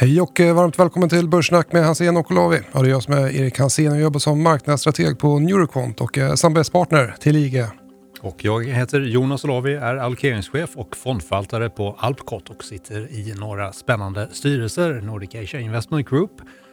Hej och eh, varmt välkommen till Börssnack med Hansen och Olavi. Ja, det är jag som är Erik Hansen och jobbar som marknadsstrateg på Neuroquant och är samarbetspartner till IG. Och jag heter Jonas Olavi, är allokeringschef och fondförvaltare på Alpcot och sitter i några spännande styrelser. Nordic Asia Investment Group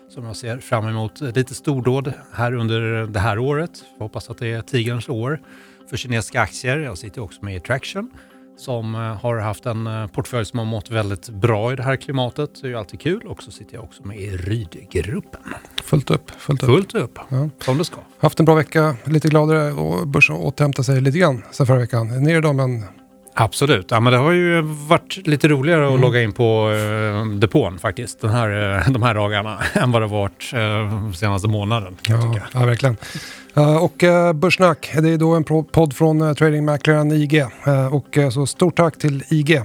som jag ser fram emot lite stordåd här under det här året. Jag hoppas att det är tigerns år för kinesiska aktier. Jag sitter också med i Traction som eh, har haft en eh, portfölj som har mått väldigt bra i det här klimatet. Det är ju alltid kul. Och så sitter jag också med i Rydgruppen. Fullt upp. Fullt upp. Fullt upp, ja. som det ska. Haft en bra vecka, lite gladare och börsen återhämtat sig lite grann sen förra veckan. Ner idag men Absolut. Ja, men det har ju varit lite roligare att mm. logga in på uh, depån faktiskt den här, uh, de här dagarna än vad det varit uh, senaste månaden. Ja, ja, verkligen. Uh, och uh, Börssnack, det är då en podd från uh, tradingmäklaren IG. Uh, och så stort tack till IG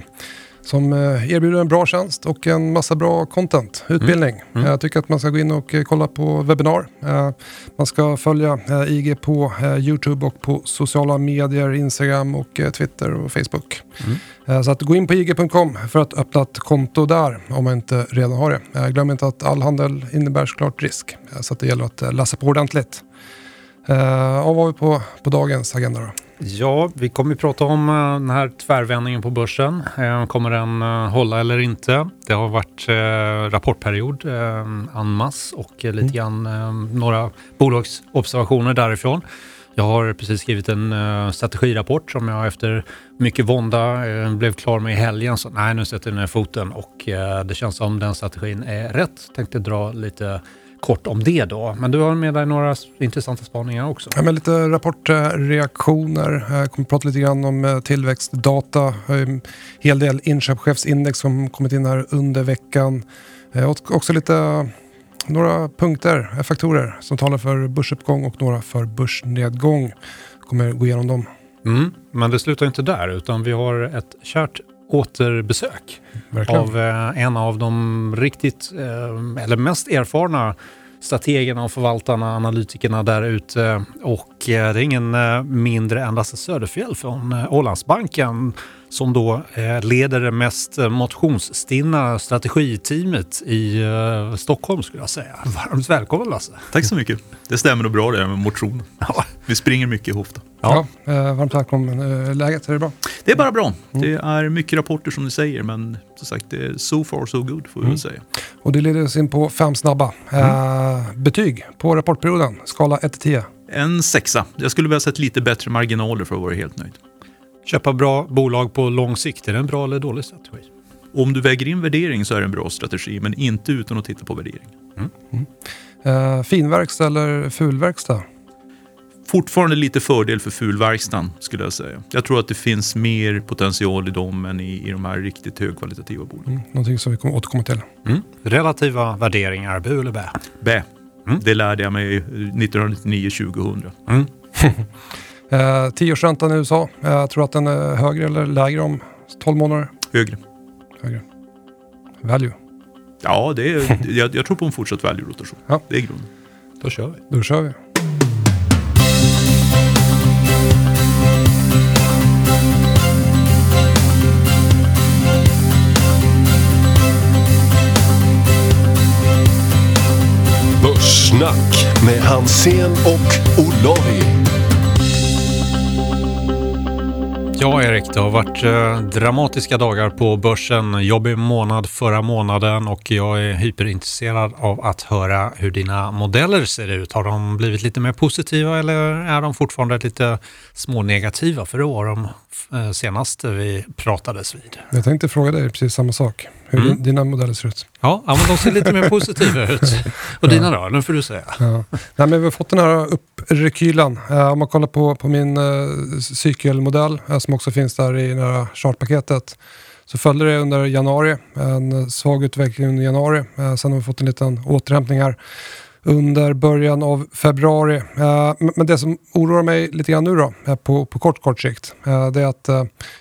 som erbjuder en bra tjänst och en massa bra content, utbildning. Mm. Mm. Jag tycker att man ska gå in och kolla på webbinar. Man ska följa IG på Youtube och på sociala medier, Instagram och Twitter och Facebook. Mm. Så att gå in på IG.com för att öppna ett konto där om man inte redan har det. Glöm inte att all handel innebär såklart risk. Så att det gäller att läsa på ordentligt. Och vad har vi på, på dagens agenda då? Ja, vi kommer att prata om uh, den här tvärvändningen på börsen. Uh, kommer den uh, hålla eller inte? Det har varit rapportperiod masse och lite mm. grann några bolagsobservationer därifrån. Jag har precis skrivit en strategirapport som jag efter mycket vånda blev klar med i helgen. Så nej, nu sätter jag ner foten och det känns som den strategin är rätt. Tänkte dra lite kort om det då. Men du har med dig några intressanta spaningar också. Ja, men lite rapportreaktioner. Jag kommer att prata lite grann om eh, tillväxtdata. En hel del inköpschefsindex som kommit in här under veckan. Eh, och också lite några punkter, faktorer som talar för börsuppgång och några för börsnedgång. Jag kommer gå igenom dem. Mm, men det slutar inte där utan vi har ett kärt återbesök Verkligen. av eh, en av de riktigt, eh, eller mest erfarna strategerna och förvaltarna, analytikerna där ute. Och eh, det är ingen mindre än Lasse Söderfjell från Ålandsbanken som då eh, leder det mest motionsstinna strategiteamet i eh, Stockholm skulle jag säga. Varmt välkommen Lasse! Tack så mycket! Det stämmer nog bra det med motion. Ja. Vi springer mycket ihop. Då. Ja, ja eh, varmt välkommen. Eh, läget, är det bra? Det är bara bra. Mm. Det är mycket rapporter som du säger, men som sagt, det är so far so good får vi mm. väl säga. Och det leder oss in på fem snabba. Mm. Eh, betyg på rapportperioden, skala 1-10? En sexa. Jag skulle vilja sett lite bättre marginaler för att vara helt nöjd. Köpa bra bolag på lång sikt, är det en bra eller dålig strategi? Om du väger in värdering så är det en bra strategi, men inte utan att titta på värdering. Mm. Mm. Uh, finverkstad eller fulverkstad? Fortfarande lite fördel för fulverkstan skulle jag säga. Jag tror att det finns mer potential i dem än i, i de här riktigt högkvalitativa bolagen. Mm, någonting som vi kommer återkomma till. Mm. Relativa värderingar, bu eller bä? Bä. Mm. Det lärde jag mig 1999-2000. Eh, tioårsräntan i USA, eh, jag tror att den är högre eller lägre om 12 månader? Högre. Högre. Value. Ja, det är, jag, jag tror på en fortsatt value-rotation. Ja. Det är grunden. Då kör vi. Då kör vi. Börssnack med Hansen och Olavi. Ja, Erik, det har varit eh, dramatiska dagar på börsen. Jobbig månad förra månaden och jag är hyperintresserad av att höra hur dina modeller ser ut. Har de blivit lite mer positiva eller är de fortfarande lite smånegativa? För det var de eh, senast vi pratades vid. Jag tänkte fråga dig precis samma sak hur mm. dina modeller ser ut. Ja, ja, men de ser lite mer positiva ut. Och dina då? Nu får du säga. Ja. Nej, men vi har fått den här upprekylan. Uh, om man kollar på, på min uh, cykelmodell uh, som också finns där i det här chartpaketet så följde det under januari, en svag utveckling under januari. Uh, sen har vi fått en liten återhämtning här under början av februari. Eh, men det som oroar mig lite grann nu då, eh, på, på kort, kort sikt, eh, det är att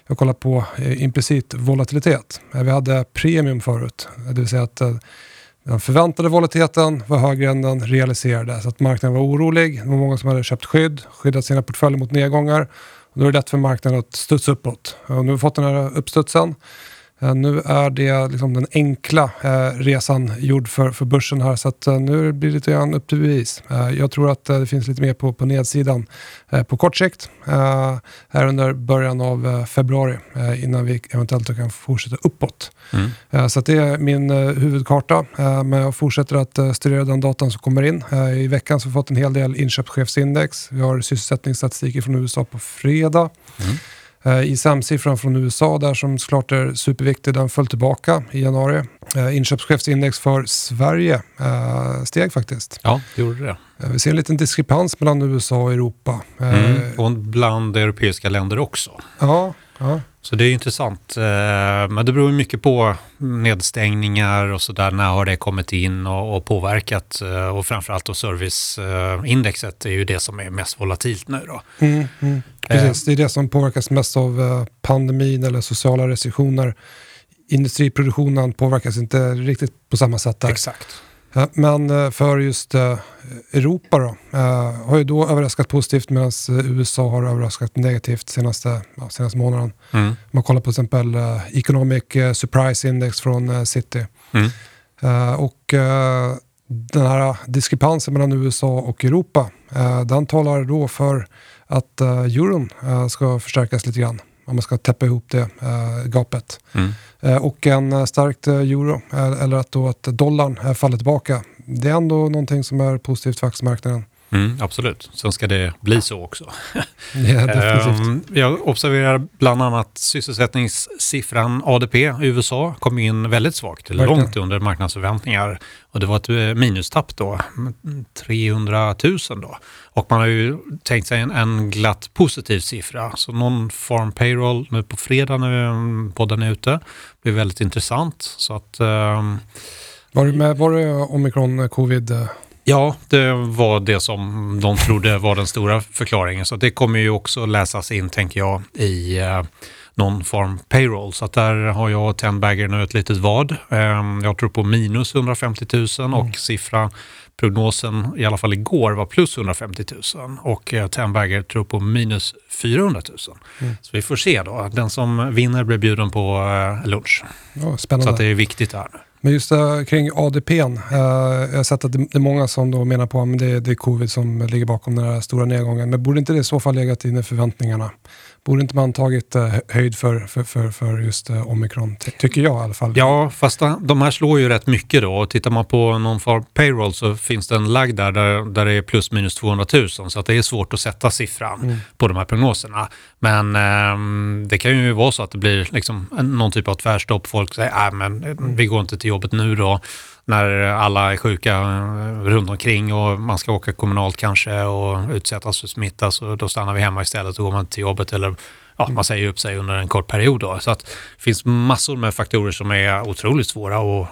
jag kollar på implicit volatilitet. Vi hade premium förut, det vill säga att den förväntade volatiliteten var högre än den realiserade. Så att marknaden var orolig. Det var många som hade köpt skydd, skyddat sina portföljer mot nedgångar. Och då är det lätt för marknaden att studsa uppåt. Och nu har vi fått den här uppstudsen. Eh, nu är det liksom den enkla eh, resan gjord för, för börsen här så att, eh, nu blir det lite grann upp till bevis. Jag tror att det finns lite mer på, på nedsidan på kort sikt här under början av februari innan vi eventuellt kan fortsätta uppåt. Mm. så det är min huvudkarta men jag fortsätter att studera den datan som kommer in. I veckan så har vi fått en hel del inköpschefsindex. Vi har sysselsättningsstatistik från USA på fredag. Mm. Eh, ISM-siffran från USA där som såklart är superviktig, den föll tillbaka i januari. Eh, inköpschefsindex för Sverige eh, steg faktiskt. Ja, det gjorde det. Vi ser en liten diskrepans mellan USA och Europa. Mm, och bland europeiska länder också. Ja, ja. Så det är intressant. Men det beror mycket på nedstängningar och sådär. När har det kommit in och, påverkat? Och framförallt då serviceindexet är ju det som är mest volatilt nu då. Mm, mm. Precis, det är det som påverkas mest av eh, pandemin eller sociala restriktioner. Industriproduktionen påverkas inte riktigt på samma sätt där. Exakt. Men eh, för just eh, Europa då, har ju då överraskat positivt medan USA har överraskat negativt senaste, ja, senaste månaden. Mm. Om man kollar på till exempel Economic Surprise Index från City. Mm. Och den här diskrepansen mellan USA och Europa, den talar då för att euron ska förstärkas lite grann. Om man ska täppa ihop det uh, gapet. Mm. Uh, och en starkt euro, eller att, då att dollarn faller tillbaka. Det är ändå någonting som är positivt för aktiemarknaden. Mm, absolut, sen ska det bli så också. ja, definitivt. Um, jag observerar bland annat sysselsättningssiffran ADP i USA kom in väldigt svagt, Verkligen. långt under marknadsförväntningar. Och det var ett eh, minustapp då, 300 000 då. Och man har ju tänkt sig en, en glatt positiv siffra. Så någon farm payroll nu på fredag när mm, podden är ute blir väldigt intressant. Så att, um, var, det med, var det omikron covid? Ja, det var det som de trodde var den stora förklaringen. Så det kommer ju också läsas in, tänker jag, i eh, någon form payroll. Så där har jag Tenbagger nu ett litet vad. Eh, jag tror på minus 150 000 mm. och siffra prognosen, i alla fall igår, var plus 150 000 och eh, Tenbagger tror på minus 400 000. Mm. Så vi får se då. Den som vinner blir bjuden på eh, lunch. Oh, spännande. Så att det är viktigt här nu. Men just uh, kring ADP, uh, eh, jag har sett att det, det, är många som då menar på att det, det är covid som ligger bakom den här stora nedgången. Men borde inte det i så fall legat in i förväntningarna? Borde inte man tagit uh, höjd för, för, för, för just uh, omikron? Tycker jag i alla fall. Ja, fast de här slår ju rätt mycket då. Och tittar man på någon form payroll så finns det en lagg där, där, där det är plus minus 200 000. Så att det är svårt att sätta siffran mm. på de här prognoserna. Men um, det kan ju vara så att det blir liksom någon typ av tvärstopp. Folk säger att äh, mm. vi går inte till jobbet nu då när alla är sjuka eh, runt omkring och man ska åka kommunalt kanske och utsättas för smitta så då stannar vi hemma istället och går man till jobbet eller ja, man säger upp sig under en kort period. Då. Så att det finns massor med faktorer som är otroligt svåra att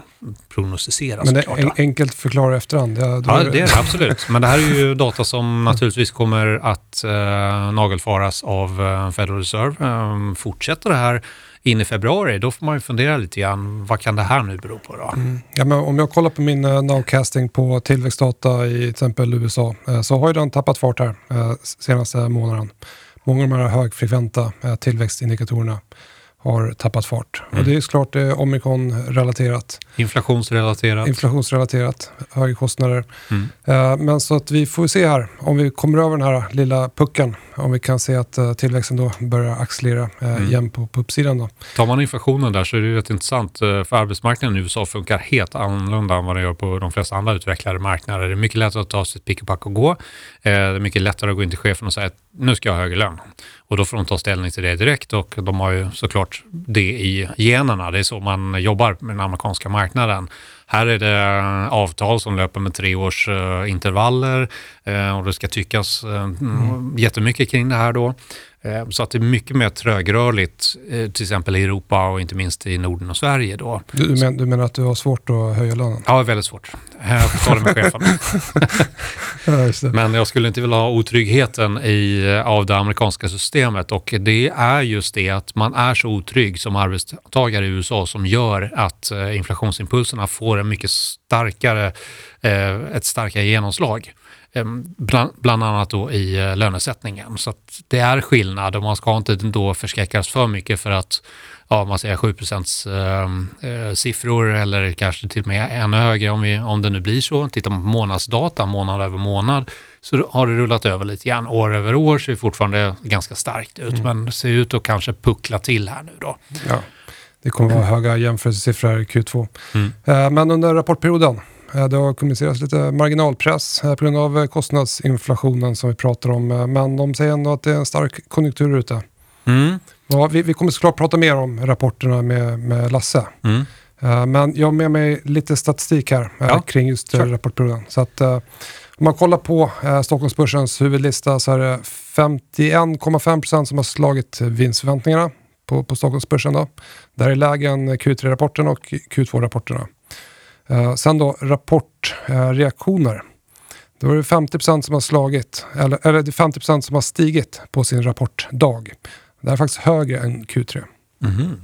prognostisera. Men det är enkelt förklara efterhand? Ja, ja, det är det absolut. Men det här är ju data som naturligtvis kommer att eh, nagelfaras av eh, Federal Reserve. Eh, fortsätter det här in i februari, då får man ju fundera lite grann, vad kan det här nu bero på då? Mm. Ja, men om jag kollar på min uh, nowcasting på tillväxtdata i till exempel USA, uh, så har ju den tappat fart här uh, senaste månaden. Många av de här högfrekventa uh, tillväxtindikatorerna har tappat fart. Mm. Och det är såklart eh, omikron-relaterat. Inflationsrelaterat. Inflationsrelaterat, högre kostnader. Mm. Eh, men så att vi får se här, om vi kommer över den här lilla pucken, om vi kan se att eh, tillväxten då börjar accelerera eh, mm. igen på, på uppsidan. Då. Tar man inflationen där så är det rätt intressant, eh, för arbetsmarknaden i USA funkar helt annorlunda än vad det gör på de flesta andra utvecklade marknader. Det är mycket lättare att ta sitt pick och pack och gå. Eh, det är mycket lättare att gå in till chefen och säga att nu ska jag ha högre lön. Och då får de ta ställning till det direkt och de har ju såklart det i generna. Det är så man jobbar med den amerikanska marknaden. Här är det avtal som löper med tre års uh, intervaller uh, och det ska tyckas uh, mm. jättemycket kring det här då. Eh, så att det är mycket mer trögrörligt, eh, till exempel i Europa och inte minst i Norden och Sverige. Då. Du, men, du menar att du har svårt att höja lönen? Ja, väldigt svårt. Jag får ta det med chefen. ja, men jag skulle inte vilja ha otryggheten i, eh, av det amerikanska systemet och det är just det att man är så otrygg som arbetstagare i USA som gör att inflationsimpulserna får en mycket starkare, ett starkare genomslag. Ehm, bland, bland annat då i eh, lönesättningen. Så det är skillnad och man ska inte då förskräckas för mycket för att ja, man säger 7 eh, siffror eller kanske till och med ännu högre om, vi, om det nu blir så. Tittar man på månadsdata månad över månad så har det rullat över lite grann. År över år ser det fortfarande ganska starkt ut mm. men ser ut att kanske puckla till här nu då. Ja. Det kommer vara höga jämförelsesiffror i Q2. Mm. Eh, men under rapportperioden Eh, det har kommunicerats lite marginalpress eh, på grund av eh, kostnadsinflationen som vi pratar om. Men de säger ändå att det är en stark konjunktur ute. Mm. Ja, vi, vi, kommer såklart prata mer om rapporterna med, med Lasse. Mm. Men jag har med mig lite statistik här ja. kring just sure. rapportperioden. Så att, om man kollar på Stockholmsbörsens huvudlista så är det 51,5% som har slagit vinstförväntningarna på, på Stockholmsbörsen. Då. Där är lägre än Q3-rapporten och Q2-rapporterna. Uh, sen då rapportreaktioner. Uh, då är det 50% som har slagit, eller, eller det är 50% som har stigit på sin rapportdag. Det är faktiskt högre än Q3. Mm.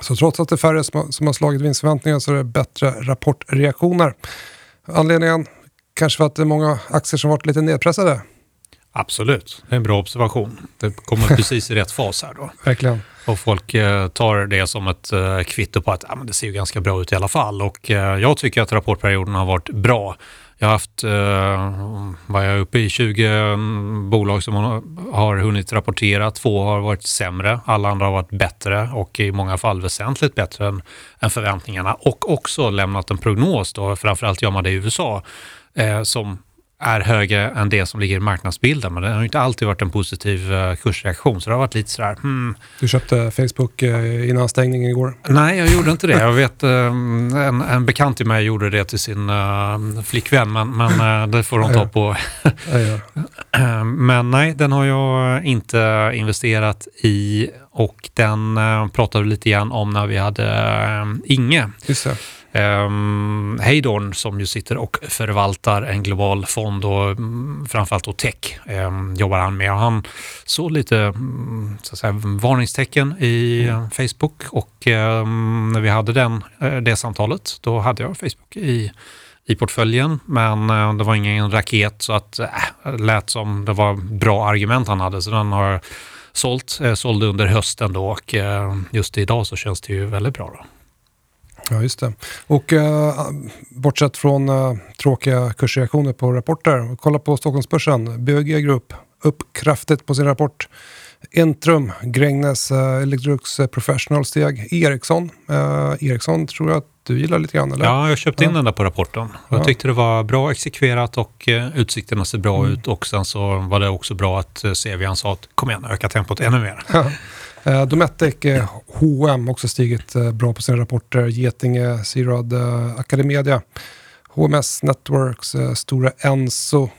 Så trots att det är färre som, som har slagit vinstförväntningar så är det bättre rapportreaktioner. Anledningen kanske för att det är många aktier som varit lite nedpressade. Absolut, det är en bra observation. Det kommer precis i rätt fas här då. Verkligen. Och folk eh, tar det som ett eh, kvitto på att ja, men det ser ju ganska bra ut i alla fall. Och eh, jag tycker att rapportperioden har varit bra. Jag har haft, var jag uppe i 20 mm, bolag som har hunnit rapportera. Två har varit sämre, alla andra har varit bättre och i många fall väsentligt bättre än, än förväntningarna. Och också lämnat en prognos, då, framförallt gör man det i USA, som är högre än det som ligger i marknadsbilden. Men det har inte alltid varit en positiv uh, kursreaktion. Så det har varit lite sådär... Hmm. Du köpte Facebook uh, innan stängningen igår? Nej, jag gjorde inte det. Jag vet uh, en, en bekant till mig gjorde det till sin flickvän. Men, men det får de ta på. men nej, den har jag inte investerat i. Och den pratade vi lite grann om när vi hade Inge. Just det. Um, Heidorn som ju sitter och förvaltar en global fond och um, framförallt då tech um, jobbar han med. Han såg lite um, så säga, varningstecken i mm. Facebook och um, när vi hade den, uh, det samtalet då hade jag Facebook i i portföljen, men uh, det var ingen raket så att uh, lät som det var bra argument han hade, så den har sålt, sålde under hösten då och just idag så känns det ju väldigt bra. Då. Ja, just det. Och uh, bortsett från uh, tråkiga kursreaktioner på rapporter, kolla på Stockholmsbörsen. BHG Group upp kraftigt på sin rapport. Intrum, Gränges uh, Electrolux Professional steg. Ericsson, Ericsson tror jag att du gillar lite grann eller? Ja, jag köpte in den där på rapporten. Jag tyckte det var bra exekverat och utsikterna ser bra mm. ut och sen så var det också bra att CVan sa att kom igen, öka tempot ännu mer. Eh, Dometic, eh, H&M också stigit eh, bra på sina rapporter. Getinge, Sirad, eh, Academedia, HMS Networks, eh, Stora Enso,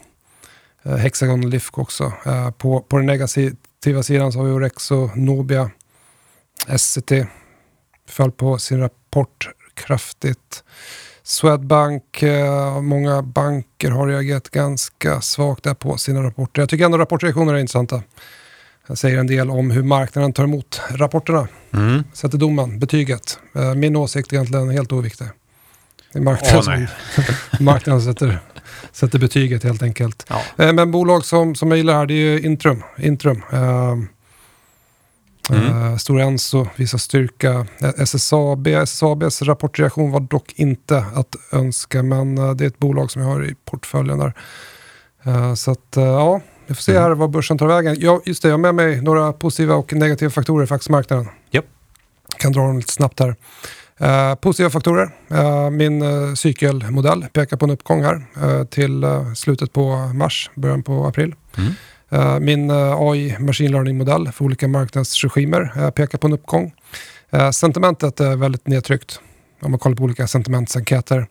eh, Hexagon Lifco också. Eh, på, på den negativa sidan så har vi Orexo, Nobia, SCT föll på sin rapport kraftigt. Swedbank, eh, många banker har reagerat ganska svagt där på sina rapporter. Jag tycker ändå rapportreaktioner är intressanta. Jag säger en del om hur marknaden tar emot rapporterna. Mm. Sätter domen, betyget. Eh, min åsikt är egentligen helt oviktig. Det är marknaden, oh, som, marknaden sätter, sätter betyget helt enkelt. Ja. Eh, men bolag som, som jag gillar här, det är Intrum. Intrum. Uh, mm. Stora Enso visar styrka. SSAB, SSABs rapportreaktion var dock inte att önska, men det är ett bolag som jag har i portföljen där. Så att, ja, vi får se här vad börsen tar vägen. Ja, just det, jag har med mig några positiva och negativa faktorer för aktiemarknaden. Yep. Jag kan dra dem lite snabbt här. Uh, positiva faktorer. Uh, min uh, cykelmodell pekar på en uppgång här uh, till slutet på mars, början på april. Mm. min AI machine learning-modell för olika marknadsregimer pekar på en uppgång. sentimentet är väldigt nedtryckt om man kollar på olika sentimentsenkäter.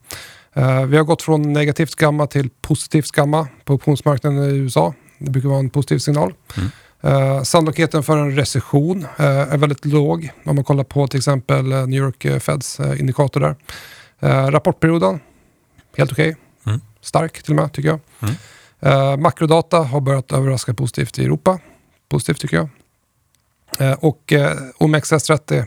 vi har gått från negativt gamma till positivt gamma på optionsmarknaden i USA. Det brukar vara en positiv signal. Mm. Uh, sannolikheten för en recession uh, är väldigt låg om man kollar på till exempel uh, New York Feds indikator där. rapportperioden, helt okej. Okay. Mm. Stark till och med tycker jag. Mm. makrodata har börjat överraska positivt i Europa. Positivt tycker jag. och OMXS30,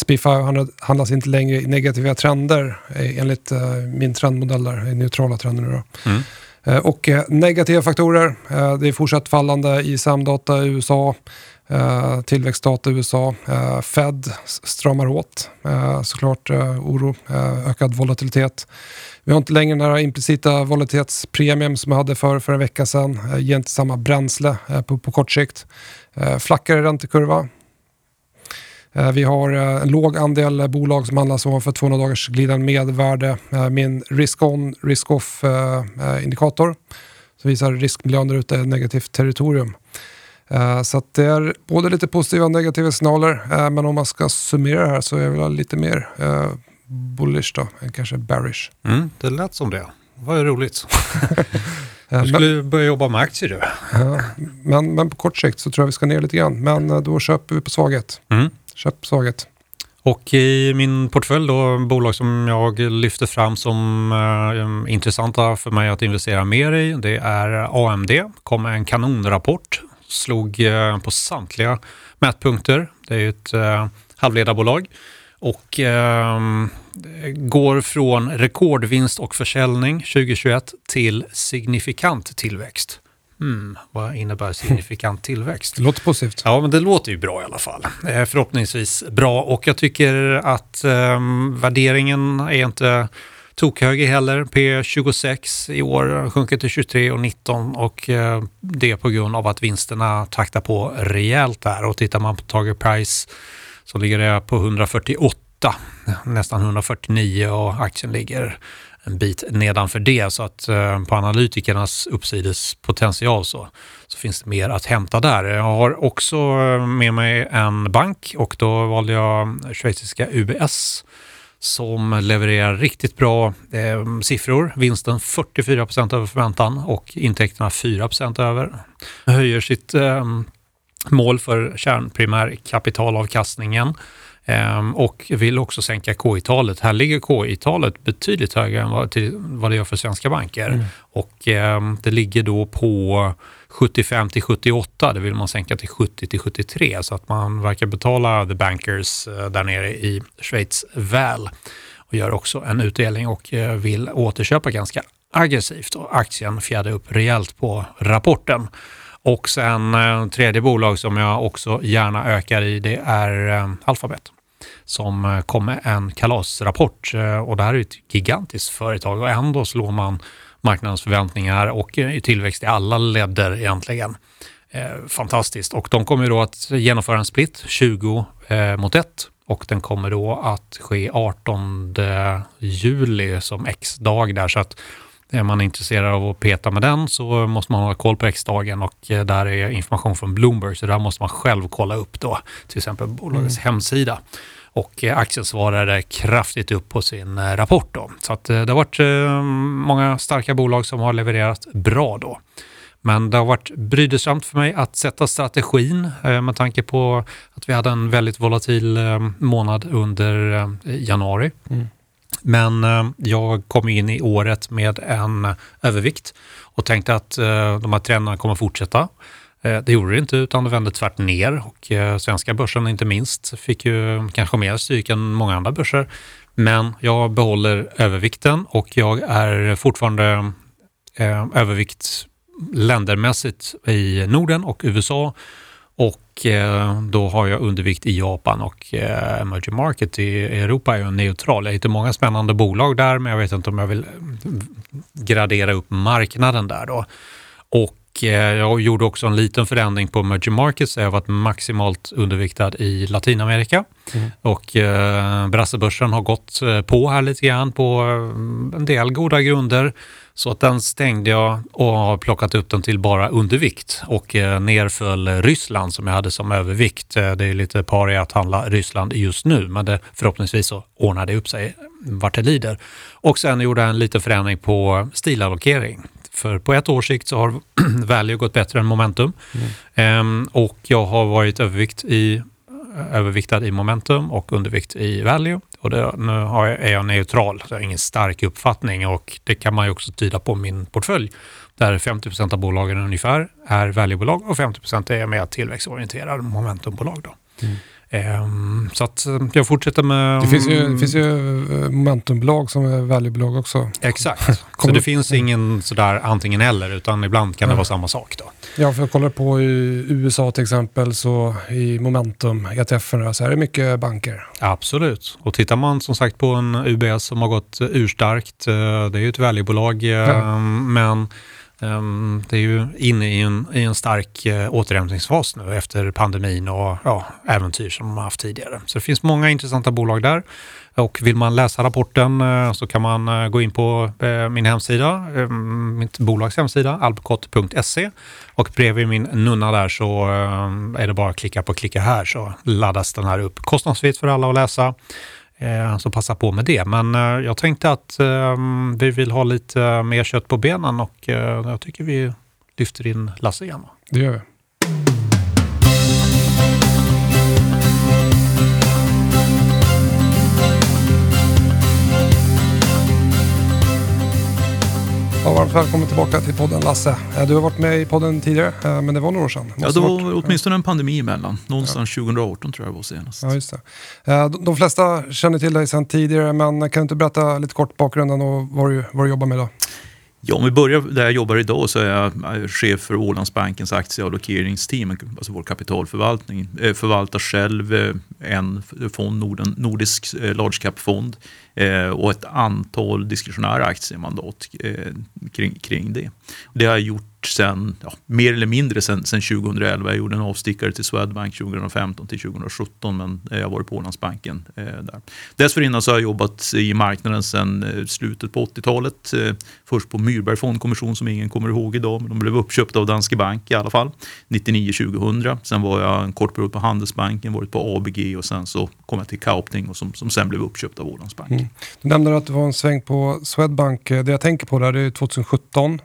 SP 500 handlas inte längre i negativa trender enligt min trendmodell där, i neutrala trender nu då. Mm. Eh, och eh, negativa faktorer, eh, det är fortsatt fallande ISM-data i USA, tillväxtdata i USA, Fed stramar åt, såklart oro, ökad volatilitet. Vi har inte längre några implicita volatilitetspremium som vi hade för, för en vecka sedan, ger inte samma bränsle på, på kort sikt. Flackare räntekurva, vi har eh, en låg andel bolag som handlas ovanför 200 dagars glidande medvärde eh, en risk-on, risk-off-indikator som visar riskmiljön där ute är negativt territorium. Eh, Så det är både lite positiva och negativa signaler, eh, men om man ska summera det här så är jag väl lite mer eh, bullish då, än kanske bearish. Mm, det lät som det. Det var ju roligt. Eh, Du skulle börja jobba med aktier du. Ja, men, men på kort sikt så tror jag vi ska ner lite grann. Men eh, då köper vi på svaghet. Mm. Köp svaghet. Och i min portfölj då, bolag som jag lyfter fram som eh, intressanta för mig att investera mer i, det är AMD. kom med en kanonrapport, slog eh, på samtliga mätpunkter. Det är ju ett eh, halvledarbolag och eh, går från rekordvinst och försäljning 2021 till signifikant tillväxt. Hmm, vad innebär signifikant tillväxt? Det låter positivt. Ja, men det låter ju bra i alla fall. Eh, förhoppningsvis bra. Och jag tycker att eh, värderingen är inte tokhög heller. P26 i år har sjunkit till 23 och 19 och eh, det är på grund av att vinsterna taktar på rejält där. Och tittar man på Target Price så ligger det på 148, nästan 149 och aktien ligger en bit nedanför det. Så att eh, på analytikernas uppsidespotential så, så finns det mer att hämta där. Jag har också eh, med mig en bank och då valde jag schweiziska UBS som levererar riktigt bra eh, siffror. Vinsten 44% över förväntan och intäkterna 4% över. Höjer sitt eh, mål för kärnprimärkapitalavkastningen och vill också sänka KI-talet. Här ligger KI-talet betydligt högre än vad, till, vad det gör för svenska banker. Och eh, det ligger då på 75 till 78, det vill man sänka till 70 till 73 så att man verkar betala the bankers eh, där nere i Schweiz väl. Och gör också en utdelning och eh, vill återköpa ganska aggressivt. Och aktien fjädrar upp rejält på rapporten. Och sen eh, tredje bolag som jag också gärna ökar i det är Alphabet som eh, kom med en kalasrapport. Eh, och det här är ett gigantiskt företag. Och ändå slår man marknadens förväntningar och eh, tillväxt i alla ledder egentligen. Fantastiskt. Och de kommer då att genomföra en split 20 eh, mot 1 och den kommer då att ske 18 juli som X-dag där. Så att är man intresserad av att peta med den så måste man ha koll på X-dagen. Och där är information från Bloomberg så där måste man själv kolla upp då till exempel bolagets hemsida. Och eh, aktien svarade kraftigt upp på sin eh, rapport då. Så att eh, det har varit många starka bolag som har levererat bra då. Men det har varit brydesamt för mig att sätta strategin med tanke på att vi hade en väldigt volatil månad under januari. Mm. Men jag kom in i året med en övervikt och tänkte att de här trenderna kommer fortsätta. Eh, det gjorde det inte, utan det vände tvärt ner och eh, svenska börsen inte minst fick ju kanske mer stryk än många andra börser. Men jag behåller övervikten och jag är fortfarande eh, övervikt ländermässigt i Norden och USA och eh, då har jag undervikt i Japan och eh, emerging market i Europa är ju neutral. Jag hittar många spännande bolag där men jag vet inte om jag vill gradera upp marknaden där då. Och eh, jag gjorde också en liten förändring på emerging markets. Jag har varit maximalt underviktad i Latinamerika och eh, brassebörsen har gått eh, på här lite grann på en del goda grunder. Så att den stängde jag och har plockat upp den till bara undervikt. Och eh, ner föll Ryssland som jag hade som övervikt. Det är lite paria att handla Ryssland just nu, men det, förhoppningsvis så ordnar det upp sig vart det lider. Och sen gjorde jag en liten förändring på stilallokering. För på ett års sikt så har value gått bättre än momentum. Ehm, och jag har varit övervikt i, överviktad i momentum och undervikt i value. Och det, nu jag, är jag neutral, så jag har ingen stark uppfattning och det kan man ju också tyda på min portfölj. Där 50% av bolagen ungefär är valuebolag och 50% är mer tillväxtorienterade momentumbolag. Då. Ehm, så att eh, jag fortsätter med... Det finns ju, det finns ju eh, momentumbolag som är valuebolag också. Exakt. så det finns ingen sådär antingen eller, utan ibland kan det Mm. vara samma sak. Då. Ja, för jag kollar på i USA till exempel så i momentum etf så är det mycket banker. Absolut. Och tittar man som sagt på en UBS som har gått eh, urstarkt, det är ju ett valuebolag, Ja. men ehm, Ehm, det är ju inne i en, i en stark eh, återhämtningsfas nu efter pandemin och ja, äventyr som de har haft tidigare. Så det finns många intressanta bolag där. Och vill man läsa rapporten eh, så kan man eh, gå in på min hemsida, ehm, mitt bolags hemsida, albcott.se. Och bredvid min nunna där så ehm, är det bara att klicka på klicka här så laddas den här upp. Kostnadsfritt för alla att läsa. Eh, Så passa på med det. Men eh, jag tänkte att eh, vi vill ha lite eh, mer kött på benen och eh, jag tycker vi lyfter in Lasse igen. Det gör vi. Ja, varmt välkommen tillbaka till podden Lasse. Eh, Du har varit med i podden tidigare, eh, men det var några år sedan. Ja, Måste det ha varit- var åtminstone en pandemi emellan. Någonstans 2018 tror jag det var senast. Ja, just det. Eh, de- De flesta känner till dig sedan tidigare, men kan du inte berätta lite kort bakgrunden och vad du, vad du jobbar med idag? Ja, om vi börjar där jag jobbar idag så är jag chef för Ålandsbankens aktieallokeringsteam, alltså vår kapitalförvaltning. Eh, förvaltar själv eh, en fond, Norden, nordisk eh, large cap-fond och ett antal diskretionära aktiemandat kring, kring det. Det har jag gjort sen, ja, mer eller mindre sen, sen 2011. Jag gjorde en avstickare till Swedbank 2015 till 2017 men jag har varit på Ålandsbanken eh, där. Dessförinnan så har jag jobbat i marknaden sedan eh, slutet på 80-talet. Eh, först på Myrberg fondkommission som ingen kommer ihåg idag men de blev uppköpta av Danske Bank i alla fall 99-2000. Sen var jag en kort period på Handelsbanken, varit på ABG och sen så kom jag till Kaupting och som, som sen blev uppköpt av Ålandsbanken. Mm. Du nämnde att det var en sväng på Swedbank. Det jag tänker på där det är 2017.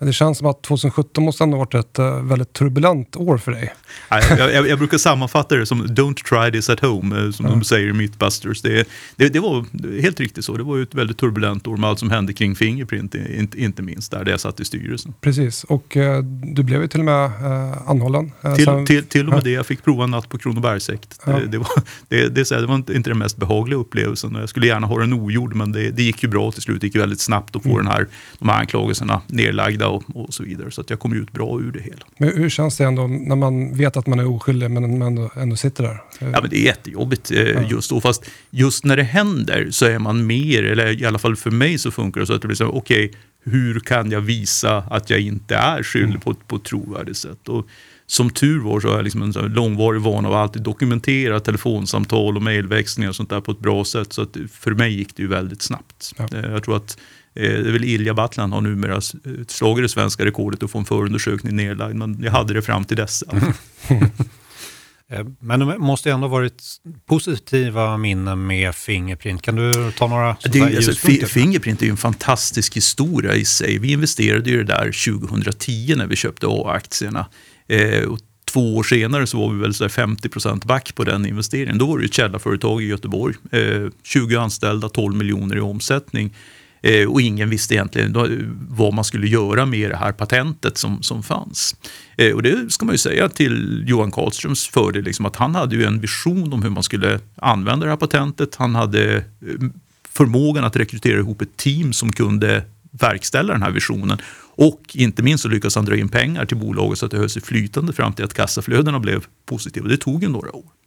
Det känns som att 2017 måste ändå ha varit ett eh, väldigt turbulent år för dig. Jag, jag, jag brukar sammanfatta det som “Don't try this at home”, eh, som de säger i Mythbusters. Det, det, det var helt riktigt så. Det var ju ett väldigt turbulent år med allt som hände kring Fingerprint, inte, inte minst där, där jag satt i styrelsen. Precis, och eh, du blev ju till och med eh, anhållen. Eh, Till, sen- till, till och med ja. det, jag fick prova en natt på Kronobergshäktet. Ja. Det, det, var, det, det, det var inte, inte den mest behagliga upplevelsen. Jag skulle gärna ha den ogjord, men det, det gick ju bra till slut. Det gick väldigt snabbt att få Mm. den här, de här anklagelserna nerlagda och, och så vidare. Så att jag kom ut bra ur det hela. Men hur känns det ändå när man vet att man är oskyldig men man ändå, ändå sitter där? Ja, men det är jättejobbigt eh, just då. Fast just när det händer så är man mer, eller i alla fall för mig så funkar det så att det blir så okej, hur kan jag visa att jag inte är skyldig på, ett- på ett trovärdigt sätt? Och som tur var så har jag liksom en långvarig vana av att alltid dokumentera telefonsamtal och mejlväxlingar och sånt där på ett bra sätt. Så att för mig gick det ju väldigt snabbt. Ja. Eh, Jag tror att det är väl Ilja Battlan har numera eh, slagit det svenska rekordet att få en förundersökning nedlagd. Men jag hade det fram till dess. Eh, Men det måste ändå varit positiva minnen med Fingerprint. Kan du ta några Det, alltså, Fingerprint är ju en fantastisk historia i sig. Vi investerade ju det där 2010 när vi köpte A-aktierna. Eh, och två år senare så var vi väl så här 50% back på den investeringen. Då var det ett källarföretag i Göteborg. Eh, 20 anställda, 12 miljoner i omsättning. Eh, och ingen visste egentligen då, vad man skulle göra med det här patentet som, som fanns. Eh, och det ska man ju säga till Johan Karlströms fördel, liksom, att han hade ju en vision om hur man skulle använda det här patentet. Han hade eh, förmågan att rekrytera ihop ett team som kunde verkställa den här visionen. Och inte minst så lyckades han dra in pengar till bolaget så att det höll sig flytande fram till att kassaflödena blev positiva. Det tog ju några år.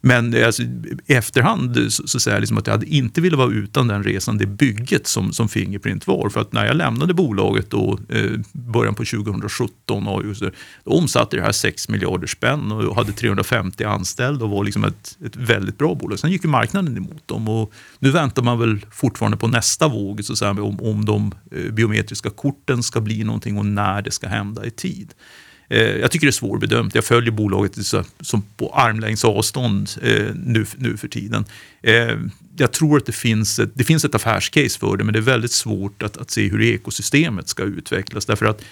Men eh, alltså, i efterhand så, så säger jag liksom att jag hade inte velat vara utan den resan, det bygget som, som Fingerprint var. För att när jag lämnade bolaget då, eh, början på 2017 och just då omsatte det här 6 miljarder spänn och hade 350 anställda och var liksom ett, ett väldigt bra bolag. Sen gick ju marknaden emot dem och nu väntar man väl fortfarande på nästa våg, så att säga, om, om de eh, biometriska korten ska bli någonting och när det ska hända i tid. Eh, Jag tycker det är svårbedömt. Jag följer bolaget så- som på armlängds avstånd eh, nu, nu för tiden. Eh, Jag tror att det finns, ett, det finns ett affärscase för det, men det är väldigt svårt att, att se hur ekosystemet ska utvecklas. Därför att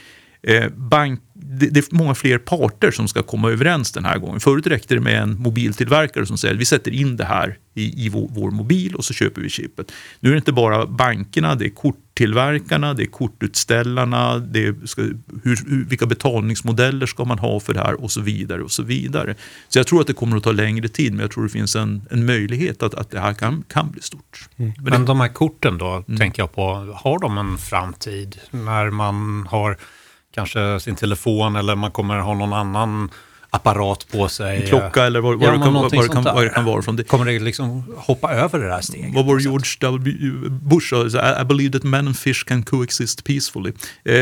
Eh, bank, det, det, är många fler parter som ska komma överens den här gången. Förut räckte det med en mobiltillverkare som säger vi sätter in det här i, i vår, vår, mobil och så köper vi chippet. Nu är det inte bara bankerna, det är korttillverkarna, det är kortutställarna, det är, ska, hur, vilka betalningsmodeller ska man ha för det här och så vidare. och Så vidare. Så jag tror att det kommer att ta längre tid, men jag tror det finns en, en möjlighet att, att det här kan, kan bli stort. Mm. Men, men de här korten då, mm. tänker jag på, har de en framtid när man har kanske sin telefon eller man kommer ha någon annan apparat på sig. En klocka eller vad, vad, ja, det, kan, vad, det, kan, vad det kan vara. Från det. Kommer det liksom hoppa över det där steget? Vad var George W. Bush sa? I believe that men and fish can coexist peacefully. Eh,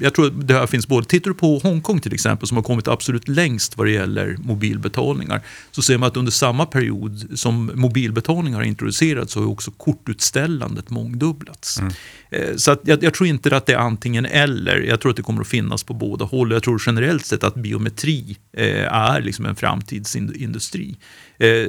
jag tror att det här finns både, tittar du på Hongkong till exempel som har kommit absolut längst vad det gäller mobilbetalningar så ser man att under samma period som mobilbetalningar har introducerats så har också kortutställandet mångdubblats. Mm. Eh, så jag, jag, tror inte att det är antingen eller. Jag tror att det kommer att finnas på båda håll. Jag tror generellt sett att biometri eh, är liksom en framtidsindustri. Eh,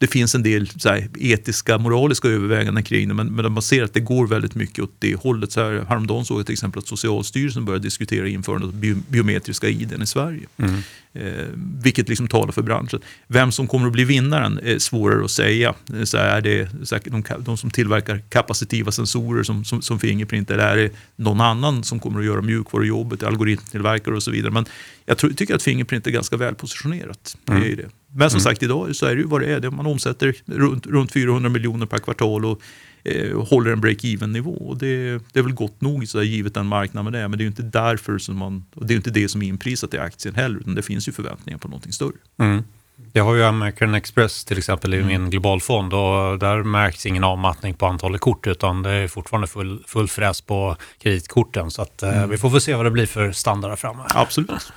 Eh, det finns en del här, etiska, moraliska överväganden kring det, men, men man ser att det går väldigt mycket åt det hållet. Så här, häromdagen såg jag till exempel att Socialstyrelsen började diskutera införandet av bio, biometriska ID i Sverige. Mm. Eh, vilket liksom talar för branschen. Vem som kommer att bli vinnaren är svårare att säga. Så är det så här, de, de, som tillverkar kapacitiva sensorer som, som, som Fingerprint, eller är det någon annan som kommer att göra mjukvarujobbet, algoritmtillverkare och så vidare. Men jag tror, tycker att Fingerprint är ganska väl positionerat. Mm. Det är det. Men som mm. sagt, idag så är det ju vad det är. Man omsätter runt, runt 400 miljoner per kvartal och eh, håller en break-even nivå. Och det, det är väl gott nog så där, givet den marknaden det är. Men det är ju inte därför som man, och det är inte det som är inprisat i aktien heller, utan det finns ju förväntningar på någonting större. Mm. Jag har ju American Express till exempel i mm. min globalfond och där märks ingen avmattning på antalet kort utan det är fortfarande full, full fräs på kreditkorten. Så att, eh, mm. vi får få se vad det blir för standard framöver. Absolut.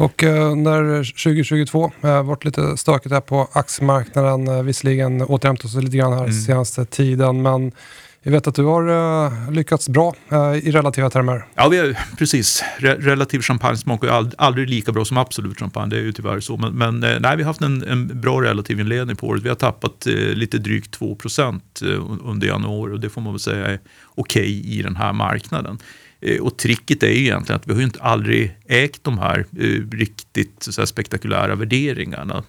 Och eh, när 2022 eh, varit lite stökigt här på aktiemarknaden, eh, visserligen återhämtat sig lite grann här mm. senaste tiden, men jag vet att du har uh, lyckats bra uh, i relativa termer. Ja, vi är, precis. Re relativ champagne smakar ju ald aldrig lika bra som absolut champagne, det är ju tyvärr så. Men, men nej, vi har haft en, en, bra relativ inledning på året. Vi har tappat lite drygt 2 procent under januari och det får man väl säga är okej okay i den här marknaden. Eh, och tricket är ju egentligen att vi har ju inte aldrig ägt de här eh, riktigt så här, spektakulära värderingarna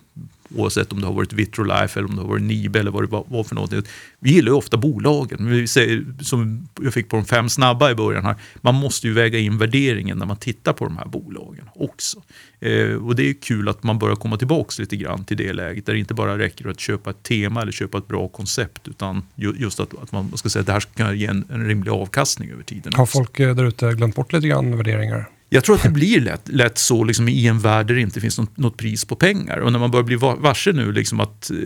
oavsett om det har varit Vitrolife eller om det har varit Nibe eller vad det var för någonting. Vi gillar ju ofta bolagen. Vi säger, som jag fick på de fem snabba i början här, man måste ju väga in värderingen när man tittar på de här bolagen också. Eh, och det är kul att man börjar komma tillbaka lite grann till det läget där det inte bara räcker att köpa ett tema eller köpa ett bra koncept utan just att, att man ska säga att det här ska kunna ge en, en rimlig avkastning över tiden. Har folk eh, där ute glömt bort lite grann värderingar? Jag tror att det blir lätt, lätt så liksom, i en värld där det inte finns något, något, pris på pengar. Och när man börjar bli varse nu liksom, att eh,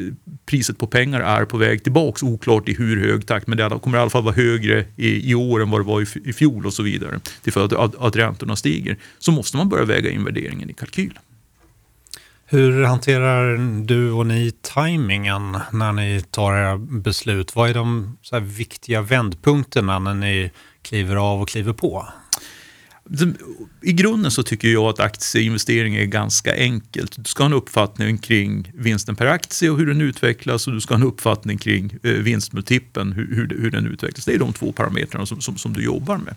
priset på pengar är på väg tillbaka, oklart i hur hög takt, men det kommer i alla fall vara högre i, i år än vad det var i, i fjol och så vidare, till följd av att, att räntorna stiger, så måste man börja väga in värderingen i kalkylen. Hur hanterar du och ni tajmingen när ni tar era beslut? Vad är de viktiga vändpunkterna när ni kliver av och kliver på? I grunden så tycker jag att aktieinvestering är ganska enkelt. Du ska ha en uppfattning kring vinsten per aktie och hur den utvecklas och du ska ha en uppfattning kring eh, vinstmultipeln, hur, hur, hur, den utvecklas. Det är de två parametrarna som, som, som du jobbar med.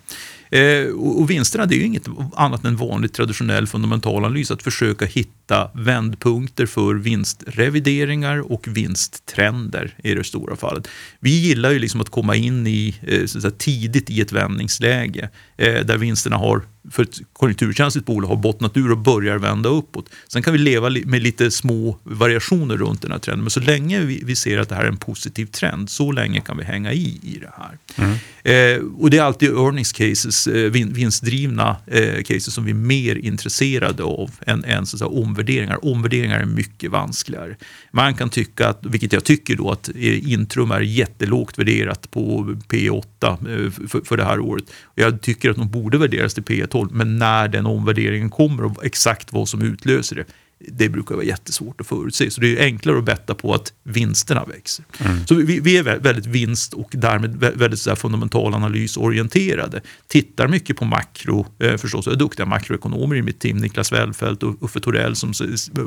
Eh, och, och vinsterna det är ju inget annat än vanlig traditionell fundamentalanalys, att försöka hitta vändpunkter för vinstrevideringar och vinsttrender i det stora fallet. Vi gillar ju liksom att komma in i, eh, så säga, tidigt i ett vändningsläge eh, där vinsterna har för ett konjunkturkänsligt bolag har bottnat ur och börjar vända uppåt. Sen kan vi leva med lite små variationer runt den här trenden. Men så länge vi, vi ser att det här är en positiv trend, så länge kan vi hänga i i det här. Mm. Eh, och det är alltid earnings cases, eh, vin, vinstdrivna eh, cases som vi är mer intresserade av än, än så att omvärderingar. Omvärderingar är mycket vanskligare. Man kan tycka, att, vilket jag tycker då, att eh, Intrum är jättelågt värderat på P8 eh, för, för det här året. Jag tycker att de borde värderas till P12 håll. Men när den omvärderingen kommer och exakt vad som utlöser det, det brukar vara jättesvårt att förutse. Så det är enklare att betta på att vinsterna växer. Mm. Så vi, vi, är väldigt vinst och därmed väldigt så fundamental analysorienterade. Tittar mycket på makro, eh, förstås. Jag är duktiga makroekonomer i mitt team. Niklas Wellfelt och Uffe Torell som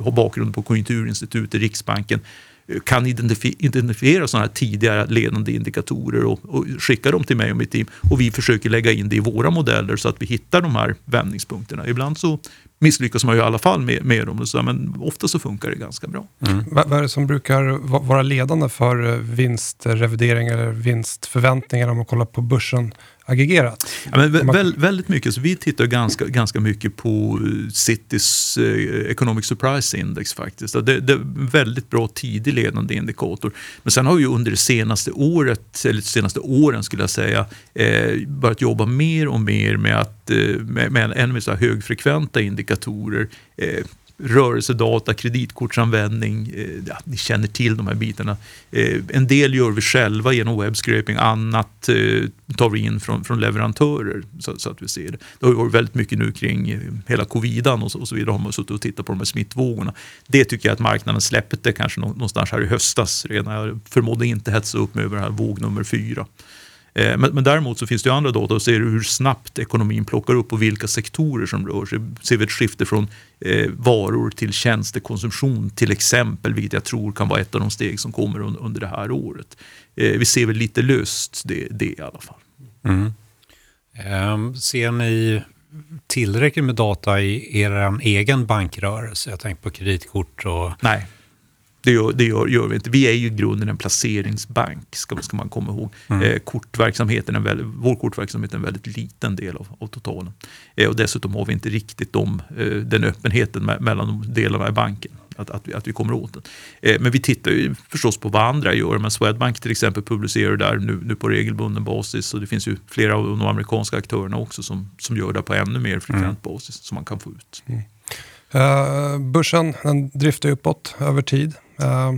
har bakgrund på Konjunkturinstitutet, Riksbanken kan identifi identifiera sådana här tidiga ledande indikatorer och, och skicka dem till mig och mitt team. Och vi försöker lägga in det i våra modeller så att vi hittar de här vändningspunkterna. Ibland så misslyckas man ju i alla fall med, med dem, så, men ofta så funkar det ganska bra. Mm. Vad är det som brukar vara ledande för eh, vinstrevidering eller vinstförväntningar om man kollar på börsen aggregerat? Ja, men vä väldigt mycket. Så vi tittar ganska, ganska mycket på eh, Citys eh, Economic Surprise Index faktiskt. Det, det är en väldigt bra tidig ledande indikator. Men sen har vi under det senaste året, eller senaste åren skulle jag säga, eh, börjat jobba mer och mer med, att, eh, med, med ännu mer högfrekventa indikatorer. Eh, rörelsedata, kreditkortsanvändning. Eh, ja, ni känner till de här bitarna. Eh, en del gör vi själva genom webbscraping, annat eh, tar vi in från, från leverantörer så, så, att vi ser det. Det har varit väldigt mycket nu kring hela covidan och så, och så vidare. har man suttit och tittat på de här smittvågorna. Det tycker jag att marknaden släppte kanske någonstans här i höstas redan. Jag förmådde inte hetsa upp mig över det här våg nummer fyra. Eh, men, men, däremot så finns det andra data och ser hur snabbt ekonomin plockar upp och vilka sektorer som rör sig. Ser vi ett skifte från eh, varor till tjänstekonsumtion till exempel, vilket jag tror kan vara ett av de steg som kommer un, under det här året. Eh, vi ser väl lite löst det, det i alla fall. Mm. Eh, ser ni tillräckligt med data i er egen bankrörelse? Jag tänker på kreditkort och... Nej. Det, gör, det gör, gör, vi inte. Vi är ju i grunden en placeringsbank, ska, ska man komma ihåg. Mm. Eh, kortverksamheten är väldigt, vår kortverksamhet är en väldigt liten del av, av totalen. Eh, och dessutom har vi inte riktigt de, eh, den öppenheten me mellan de delarna i banken. Att, att, vi, att vi kommer åt den. Eh, men vi tittar ju förstås på vad andra gör. Men Swedbank till exempel publicerar där nu, nu på regelbunden basis. Och det finns ju flera av de amerikanska aktörerna också som, som gör det på ännu mer frekvent mm. basis som man kan få ut. Mm. Uh, börsen den driftar uppåt över tid. Uh,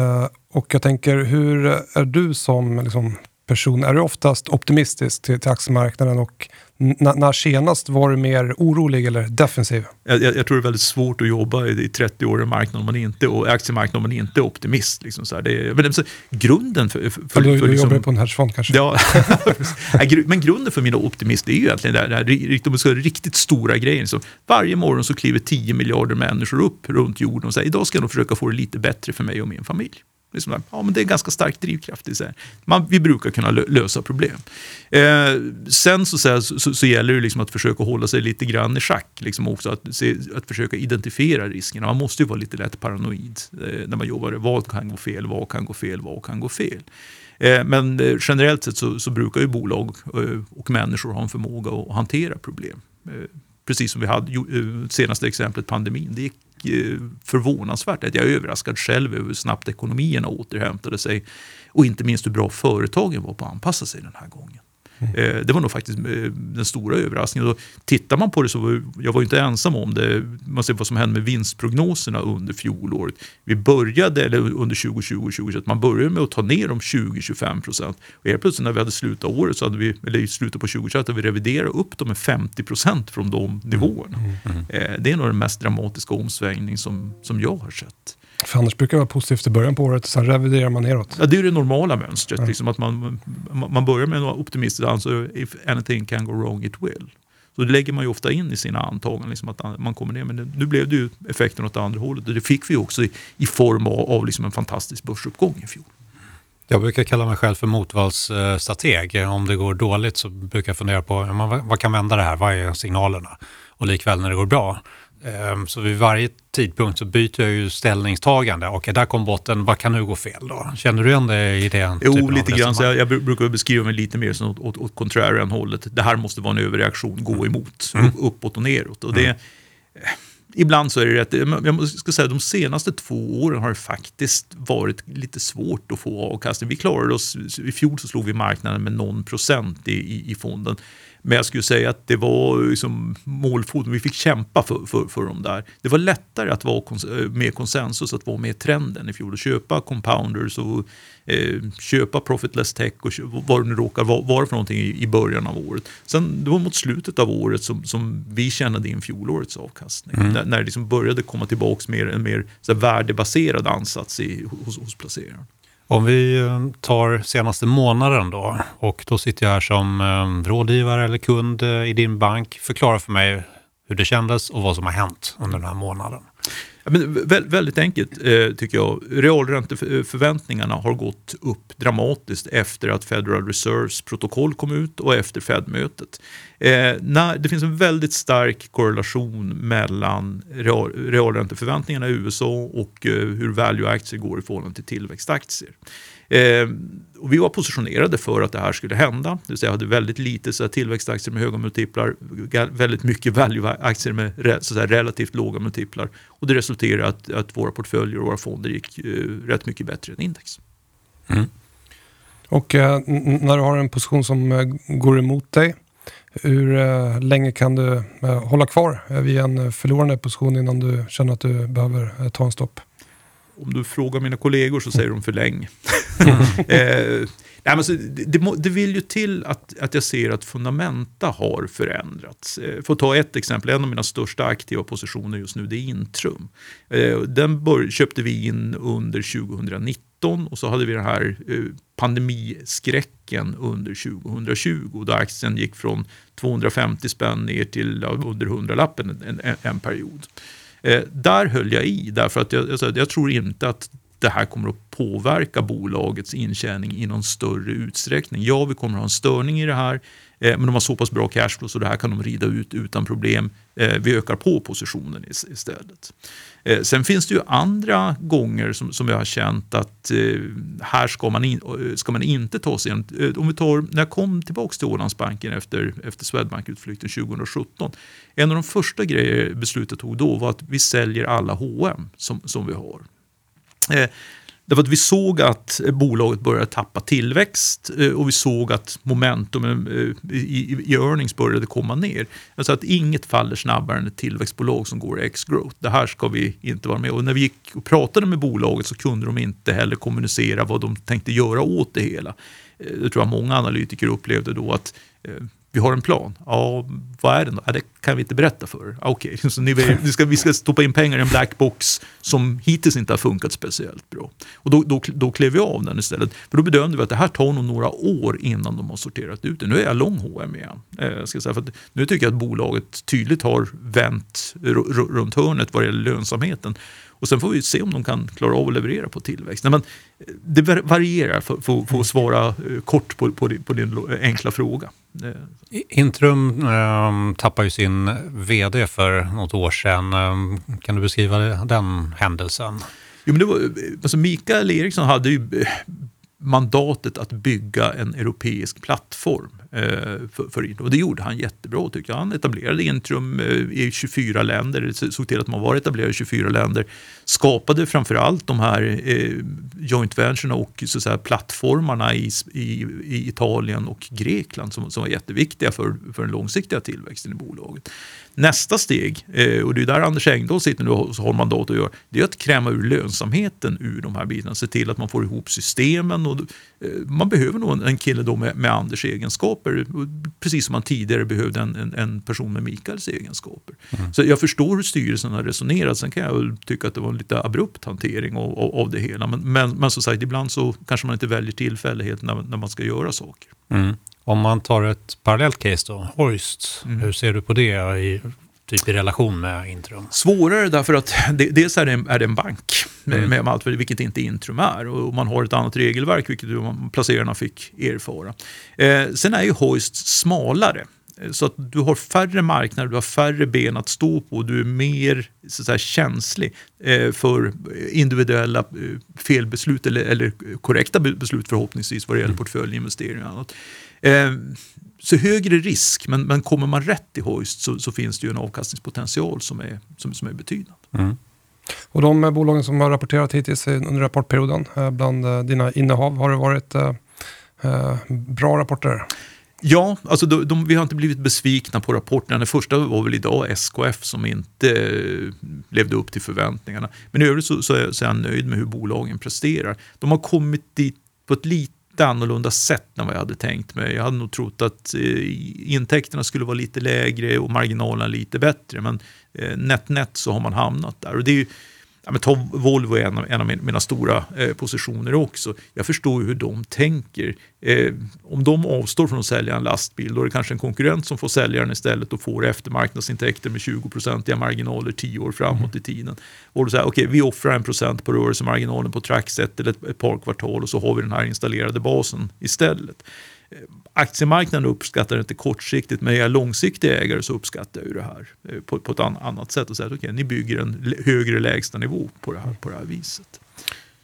uh, och jag tänker, hur är du som liksom, person? Är du oftast optimistisk till, till aktiemarknaden och när senast var du mer orolig eller defensiv? Jag, jag, jag, tror det är väldigt svårt att jobba i, i 30 år i marknaden om man inte, och aktiemarknaden om man inte är optimist. Liksom så här. Det är, men, så, grunden för... för, för, du, för du liksom, jobbar på en hedgefond kanske? Ja, men grunden för min optimism är ju egentligen det här, det här de riktigt stora grejen. Så varje morgon så kliver 10 miljarder människor upp runt jorden och säger idag ska jag nog försöka få det lite bättre för mig och min familj. Liksom, ja, men det är en ganska stark drivkraft i sig. Man, vi brukar kunna lösa problem. Eh, sen så, så, så, så, gäller det liksom att försöka hålla sig lite grann i schack. Liksom också att, se, att försöka identifiera riskerna. Man måste ju vara lite lätt paranoid eh, när man jobbar. Vad kan gå fel? Vad kan gå fel? Vad kan gå fel? Eh, men eh, generellt sett så, så, brukar ju bolag eh, och människor ha en förmåga att hantera problem. Eh, precis som vi hade eh, senaste exemplet pandemin. Det gick Eh, förvånansvärt. Att jag är överraskad själv över hur snabbt ekonomierna återhämtade sig och inte minst hur bra företagen var på att anpassa sig den här gången. Mm. Det var nog faktiskt eh, den stora överraskningen. Och tittar man på det så var jag var inte ensam om det. Man ser vad som hände med vinstprognoserna under fjolåret. Vi började, eller under 2020 och 2021, man började med att ta ner dem 20-25 procent. Och helt plötsligt när vi hade slutat året, så hade vi, eller i slutet på 2021, hade vi reviderat upp dem med 50 procent från de nivåerna. Mm. Mm. Det är nog den mest dramatiska omsvängning som, som jag har sett. För annars brukar det vara positivt i början på året, sen reviderar man neråt. Ja, det är det normala mönstret. Ja. Liksom att man, man börjar med något optimistiskt, alltså if anything can go wrong it will. Så det lägger man ju ofta in i sina antaganden, liksom att man kommer ner. Men nu blev det ju effekten åt andra hållet och det fick vi också i, i form av, av liksom en fantastisk börsuppgång i fjol. Jag brukar kalla mig själv för motvallsstrateg. Om det går dåligt så brukar jag fundera på vad kan vända det här? Vad är signalerna? Och likväl när det går bra så vid varje tidpunkt så byter jag ju ställningstagande. Okej, där kom botten, vad kan nu gå fel då? Känner du igen det i det? Jo, lite grann. Så jag, jag, brukar beskriva mig lite mer som åt, åt, åt contrarian-hållet. Det här måste vara en överreaktion, gå mm. emot, mm. uppåt och neråt. Och det, mm. Ibland så är det rätt, jag ska säga de senaste två åren har det faktiskt varit lite svårt att få avkastning. Vi klarade oss, i fjol så slog vi marknaden med någon procent i, i, i fonden. Men jag skulle säga att det var liksom målfoten, vi fick kämpa för, för, för dem där. Det var lättare att vara kons eh, med konsensus, att vara med trenden i fjol och köpa compounders och eh, köpa profitless tech och vad det nu råkar vara för någonting i, i början av året. Sen det var mot slutet av året som, som vi tjänade in fjolårets avkastning. Mm. När, när det liksom började komma tillbaka mer en mer så här, värdebaserad ansats i, hos, hos placeraren. Om vi eh, tar senaste månaden då och då sitter jag här som eh, rådgivare eller kund eh, i din bank. Förklara för mig hur det kändes och vad som har hänt under den här månaden. Ja, men väldigt enkelt eh, tycker jag. Realränteförväntningarna har gått upp dramatiskt efter att Federal Reserves protokoll kom ut och efter Fed-mötet. Eh, när, det finns en väldigt stark korrelation mellan real, realränteförväntningarna i USA och eh, hur value-aktier går i förhållande till tillväxtaktier. Eh, och vi var positionerade för att det här skulle hända. Det vill säga hade väldigt lite så här, tillväxtaktier med höga multiplar, väldigt mycket value-aktier med så här, relativt låga multiplar. Och det resulterade i att, att våra portföljer och våra fonder gick eh, rätt mycket bättre än index. Mm. Och eh, när du har en position som eh, går emot dig, hur eh, länge kan du eh, hålla kvar vid en förlorande position innan du känner att du behöver ta en stopp? om du frågar mina kollegor så säger de för länge. eh, nej, men så, det, det, vill ju till att, att jag ser att fundamenta har förändrats. Eh, för att ta ett exempel, en av mina största aktiva positioner just nu det är Intrum. Eh, den bör, köpte vi in under 2019 och så hade vi den här eh, pandemiskräcken under 2020 då aktien gick från 250 spänn ner till under 100-lappen en, en, en period. Eh, där höll jag i, därför att jag, jag, jag tror inte att det här kommer att påverka bolagets intjäning i någon större utsträckning. Ja, vi kommer att ha en störning i det här, eh, men de har så pass bra cashflow så det här kan de rida ut utan problem. Eh, vi ökar på positionen istället. Eh, sen finns det ju andra gånger som, som jag har känt att eh, här ska man, in, eh, ska man inte ta sig igenom. Eh, om vi tar, när jag kom tillbaka till Ålandsbanken efter, efter Swedbank-utflykten 2017. En av de första grejer beslutet tog då var att vi säljer alla H&M som, som vi har. Eh, därför att vi såg att bolaget började tappa tillväxt eh, och vi såg att momentum eh, i, i earnings började komma ner. Alltså att inget faller snabbare än ett tillväxtbolag som går X-growth. Det här ska vi inte vara med Och när vi gick och pratade med bolaget så kunde de inte heller kommunicera vad de tänkte göra åt det hela. Det tror jag många analytiker upplevde då att vi har en plan. Ja, vad är den då? Ja, det kan vi inte berätta för Okej, okay. så ni, vi, ska, vi ska stoppa in pengar i en black box som hittills inte har funkat speciellt bra. Och då, då, då klev vi av den istället. För då bedömde vi att det här tar nog några år innan de har sorterat ut det. Nu är jag lång H&M igen. Eh, ska säga, för nu tycker jag att bolaget tydligt har vänt runt hörnet vad det gäller lönsamheten. Och sen får vi se om de kan klara av att leverera på tillväxt. Nej, men eh, det varierar för, för, för att svara eh, kort på, på, på din enkla fråga. Intrum eh, tappade ju sin vd för något år sedan. Ehm, kan du beskriva den händelsen? Jo, men det var, alltså Mikael Eriksson hade ju mandatet att bygga en europeisk plattform eh, Eh, för, för Och det gjorde han jättebra tycker jag. Han etablerade Intrum eh, i 24 länder, såg till att man var etablerad i 24 länder. Skapade framförallt de här eh, joint venturerna och så att säga, plattformarna i, i, i, Italien och Grekland som, som var jätteviktiga för, för den långsiktiga tillväxten i bolaget. Nästa steg, eh, och det är där Anders Engdahl sitter nu och har mandat att göra, det är att kräma ur lönsamheten ur de här bitarna. Se till att man får ihop systemen. Och, eh, man behöver nog en kille då med, med Anders egenskaper, precis som man tidigare behövde en, en, en person med Mikaels egenskaper. Mm. Så jag förstår hur styrelsen har resonerat. Sen kan jag tycka att det var en lite abrupt hantering av, av, av det hela. Men, men, men som sagt, ibland så kanske man inte väljer tillfällighet när, när man ska göra saker. Mm. Om man tar ett parallellt case då, Hoist, mm. hur ser du på det i, typ i relation med Intrum? Svårare därför att det, dels är det en, är det en bank, med, mm. med allt, vilket inte Intrum är. Och man har ett annat regelverk, vilket placerarna fick erfara. Eh, sen är ju Hoist smalare. Så att du har färre marknader, du har färre ben att stå på, du är mer så säga, känslig eh, för individuella eh, felbeslut eller, eller korrekta beslut förhoppningsvis vad det gäller mm. portföljinvesteringar och annat. Eh, så högre risk, men, men kommer man rätt i hoist så, så finns det ju en avkastningspotential som är, som, som är betydande. Mm. Och de bolagen som har rapporterat hittills under rapportperioden, eh, bland dina innehav, har det varit bra rapporter? Ja, alltså de, de, vi har inte blivit besvikna på rapporterna. Den första var väl idag SKF som inte eh, levde upp till förväntningarna. Men i övrigt så, så, är, så är jag nöjd med hur bolagen presterar. De har kommit dit på ett lite lite annorlunda sätt än vad jag hade tänkt mig. Jag hade nog trott att eh, intäkterna skulle vara lite lägre och marginalerna lite bättre. Men eh, nätt nätt så har man hamnat där. Och det är ju, Ja, men ta Volvo är en av, en av mina stora eh, positioner också. Jag förstår hur de tänker. Eh, om de avstår från att sälja en lastbil, då är det kanske en konkurrent som får sälja den istället och får eftermarknadsintäkter med 20-procentiga marginaler tio år framåt i tiden. Och då säger okej, okay, vi offrar en procent på rörelsemarginalen på Trackset eller ett, ett par kvartal och så har vi den här installerade basen istället aktiemarknaden uppskattar det inte kortsiktigt, men är jag långsiktig ägare så uppskattar jag ju det här eh, på, på ett annat sätt och säger att okay, ni bygger en högre lägstanivå på det här, på det här viset.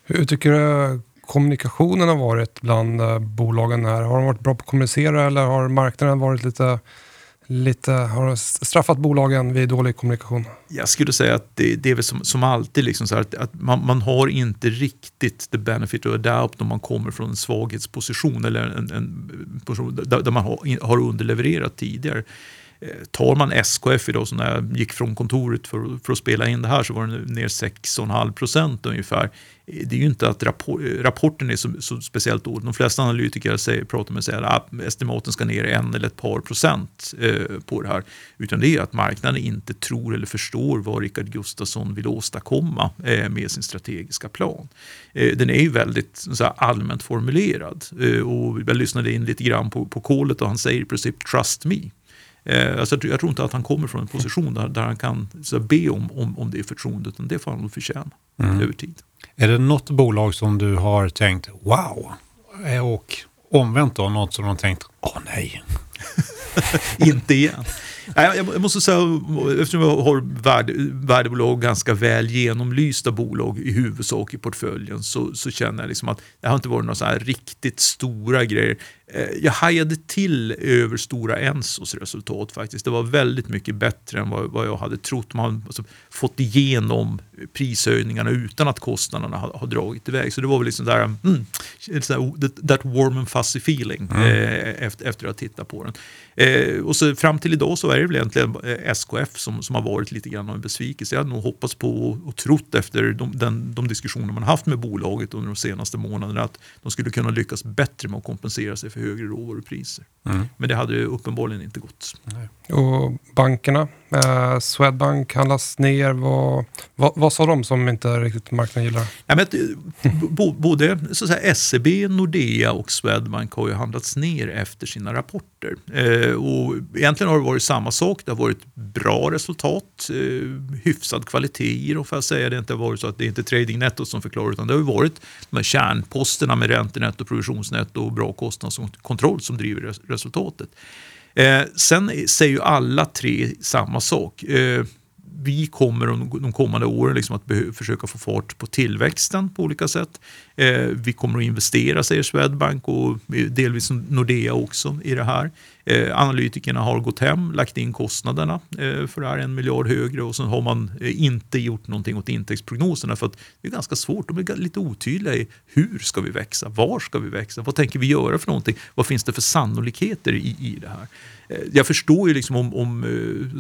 Hur tycker du kommunikationen har varit bland eh, bolagen här? Har de varit bra på att kommunicera eller har marknaden varit lite lite, har straffat bolagen vid dålig kommunikation? Jag skulle säga att det, det är väl som, som alltid, liksom så att, att man, man, har inte riktigt the benefit of adapt om man kommer från en svaghetsposition eller en, en position där, där man har, har underlevererat tidigare. Eh, tar man SKF idag, så när jag gick från kontoret för, för att spela in det här så var den ner 6,5 procent ungefär. Det är ju inte att rapport, rapporten är så, så speciellt dålig. De flesta analytiker säger, pratar med säger att estimaten ska ner en eller ett par procent eh, på det här. Utan det är att marknaden inte tror eller förstår vad Rickard Gustafsson vill åstadkomma eh, med sin strategiska plan. Eh, den är ju väldigt så här, allmänt formulerad. Eh, och jag lyssnade in lite grann på, på kolet och han säger i princip “trust me”. Eh, alltså, jag tror inte att han kommer från en position där, där han kan så, be om, om, om det förtroendet, utan det får han nog förtjäna mm. över tid. Är det något bolag som du har tänkt wow, eh, och omvänt då något som du har tänkt åh nej? inte igen. Jag måste säga, eftersom jag har värde, värdebolag, ganska väl genomlysta bolag i huvudsak i portföljen, så, så känner jag liksom att det har inte varit några så riktigt stora grejer. Eh, jag hajade till över Stora Ensos resultat faktiskt. Det var väldigt mycket bättre än vad, vad jag hade trott. Man har alltså fått igenom prishöjningarna utan att kostnaderna har, har dragit iväg. Så det var väl liksom där, mm, that warm and fuzzy feeling mm. eh, efter, efter att ha tittat på den. Eh, och så fram till idag så är det väl egentligen eh, SKF som, som har varit lite grann av en besvikelse. Jag hade nog hoppats på och trott efter de, den, de diskussioner man haft med bolaget under de senaste månaderna att de skulle kunna lyckas bättre med att kompensera sig för högre råvarupriser. Mm. Men det hade uppenbarligen inte gått. Nej. Och bankerna, eh, Swedbank handlas ner. Vad, vad, vad, sa de som inte riktigt marknaden gillar? Ja, men, eh, både så att säga, SEB, Nordea och Swedbank har ju handlats ner efter sina rapporter. Eh, och egentligen har det varit samma sak. Det har varit bra resultat, eh, hyfsad kvalitet i dem. Får säga. Det har inte varit så att det är inte tradingnettot som förklarar utan det har varit de här kärnposterna med räntenetto, provisionsnetto och bra kostnadskontroll som driver resultatet. Eh, sen säger ju alla tre samma sak. Eh, vi kommer de kommande åren liksom att försöka få fart på tillväxten på olika sätt. Eh, vi kommer att investera, säger Swedbank och delvis Nordea också i det här. Eh, analytikerna har gått hem, lagt in kostnaderna eh, för det här en miljard högre och sen har man eh, inte gjort någonting åt intäktsprognoserna för att det är ganska svårt. De är lite otydliga i hur ska vi växa? Var ska vi växa? Vad tänker vi göra för någonting? Vad finns det för sannolikheter i, i det här? Eh, jag förstår ju liksom om, om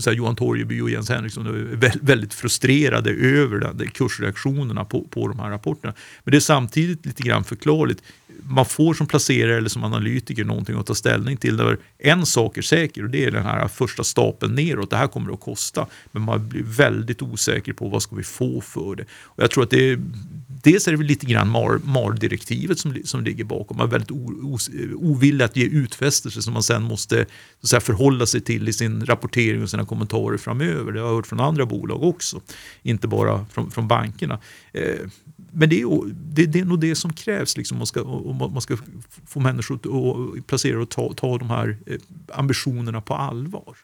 eh, Johan Torgeby och Jens Henriksson är väldigt frustrerade över den, kursreaktionerna på, på de här rapporterna. Men det är samtidigt lite grann förklarligt man får som placerare eller som analytiker någonting att ta ställning till. Där en sak är säker och det är den här första stapeln neråt. Det här kommer att kosta. Men man blir väldigt osäker på vad ska vi få för det. Och jag tror att det är, dels är det lite grann MAR-direktivet som, som ligger bakom. Man är väldigt ovillig att ge utfästelser som man sen måste så säga, förhålla sig till i sin rapportering och sina kommentarer framöver. Det har jag hört från andra bolag också, inte bara från, från bankerna. Eh, men det är, det, det är nog det som krävs liksom, om, man ska, om man ska få människor och placera att ta, ta de här eh, ambitionerna på allvar.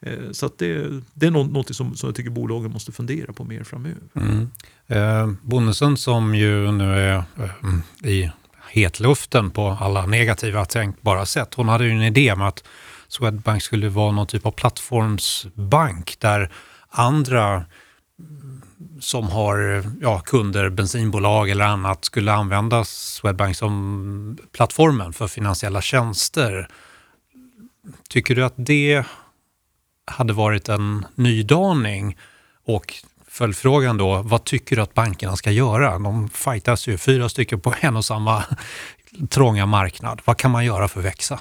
Eh, så att det, det är något som, som jag tycker bolagen måste fundera på mer framöver. Mm. Eh, Bonnesen som ju nu är eh, i hetluften på alla negativa tänkbara sätt. Hon hade ju en idé om att Swedbank skulle vara någon typ av plattformsbank där andra som har ja, kunder, bensinbolag eller annat skulle använda Swedbank som plattformen för finansiella tjänster. Tycker du att det hade varit en nydaning? Och följdfrågan då, vad tycker du att bankerna ska göra? De fightas ju fyra stycken på en och samma trånga marknad. Vad kan man göra för att växa?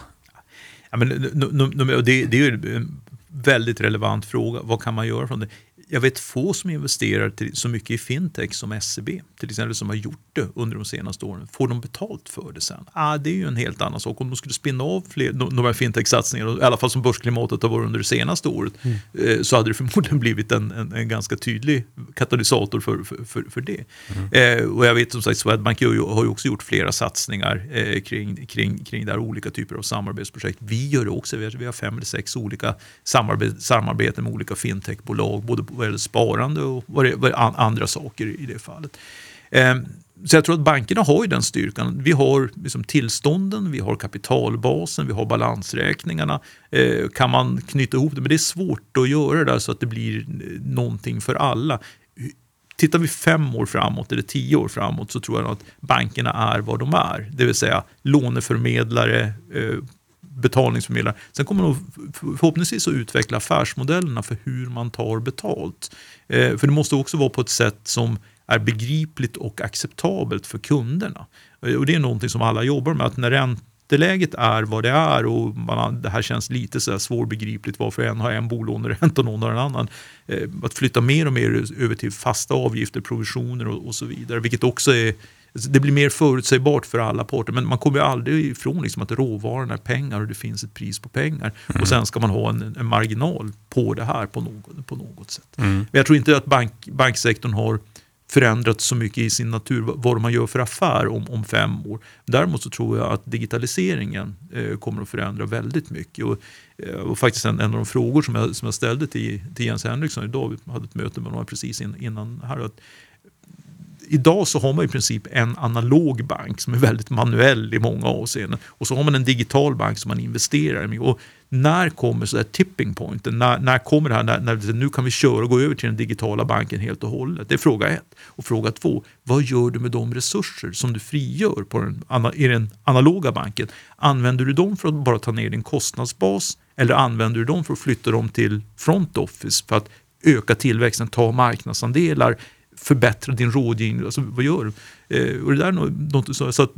Ja, men, det, det är ju en väldigt relevant fråga. Vad kan man göra från det? Jag vet få som investerar till, så mycket i fintech som SEB, till exempel som har gjort det under de senaste åren. Får de betalt för det sen? Ah, det är ju en helt annan sak. Om de skulle spinna av fler, de här fintech-satsningarna, i alla fall som börsklimatet har varit under det senaste året, mm. eh, så hade det förmodligen blivit en, en, en ganska tydlig katalysator för, för, för, för det. Mm. Eh, och jag vet som sagt, Swedbank har ju också gjort flera satsningar eh, kring, kring, kring där olika typer av samarbetsprojekt. Vi gör det också, vi har, vi har fem eller sex olika samarbete, samarbeten med olika fintechbolag, både vad gäller sparande och vad det, vad andra saker i det fallet. Eh, så jag tror att bankerna har ju den styrkan. Vi har liksom tillstånden, vi har kapitalbasen, vi har balansräkningarna. Eh, kan man knyta ihop det? Men det är svårt att göra det där så att det blir eh, någonting för alla. Tittar vi fem år framåt eller tio år framåt så tror jag att bankerna är vad de är. Det vill säga låneförmedlare, eh, betalningsförmedlare. Sen kommer de förhoppningsvis att utveckla affärsmodellerna för hur man tar betalt. Eh, för det måste också vara på ett sätt som är begripligt och acceptabelt för kunderna. Eh, och det är någonting som alla jobbar med. att när ränteläget är vad det är och man, det här känns lite så svårbegripligt varför en har en bolåneränta och någon har en annan. Eh, att flytta mer och mer över till fasta avgifter, provisioner och, och så vidare, vilket också är det blir mer förutsägbart för alla parter. Men man kommer aldrig ifrån liksom att råvaran är pengar och det finns ett pris på pengar. Mm. Och sen ska man ha en, en, marginal på det här på något, på något sätt. Mm. Men jag tror inte att bank, banksektorn har förändrats så mycket i sin natur, vad man gör för affär om, om fem år. Däremot så tror jag att digitaliseringen eh, kommer att förändra väldigt mycket. Och, eh, och faktiskt en, en, av de frågor som jag, som jag ställde till, till Jens Henriksson idag, vi hade ett möte med honom precis in, innan här, att idag så har man i princip en analog bank som är väldigt manuell i många avseenden. Och så har man en digital bank som man investerar i. Och när kommer så där tipping pointen? När, när kommer det här, när, när, nu kan vi köra och gå över till den digitala banken helt och hållet? Det är fråga ett. Och fråga två, vad gör du med de resurser som du frigör på den, i den analoga banken? Använder du dem för att bara ta ner din kostnadsbas eller använder du dem för att flytta dem till front office för att öka tillväxten, ta marknadsandelar förbättra din rådgivning. Alltså, vad gör du? Eh, och det där något, så, så att,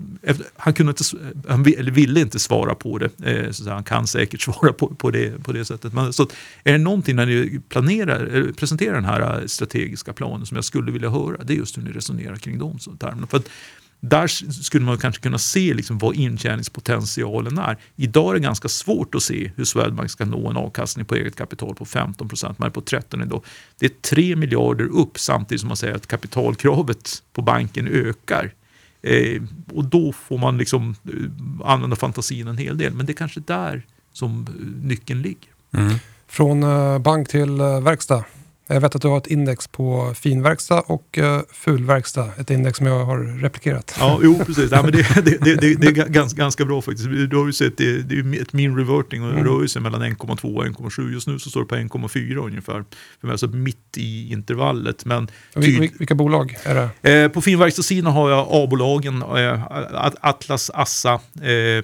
han, kunde inte, han eller ville inte svara på det. Eh, så han kan säkert svara på, på, det, på det sättet. Men, så att, är det någonting när ni planerar, presenterar den här eh, strategiska planen som jag skulle vilja höra, det är just hur ni resonerar kring de termerna. För att, där skulle man kanske kunna se liksom vad intjäningspotentialen är. Idag är det ganska svårt att se hur Swedbank ska nå en avkastning på eget kapital på 15 procent. Man är på 13 idag. Det är 3 miljarder upp samtidigt som man säger att kapitalkravet på banken ökar. Eh, och då får man liksom eh, använda fantasin en hel del. Men det är kanske där som eh, nyckeln ligger. Mm. Från eh, bank till verkstad. Jag vet att du har ett index på finverkstad och uh, fulverkstad. Ett index som jag har replikerat. Ja, jo precis. Ja, men det, det, det, det, är ganska, ganska bra faktiskt. Du har ju sett det, det är ett mean reverting och det mm. rör sig mellan 1,2 och 1,7. Just nu så står det på 1,4 ungefär. Alltså mitt i intervallet. Men. Vilka bolag är det? Eh, på finverkstadssidan har jag A-bolagen, eh, Atlas, Assa, eh, eh,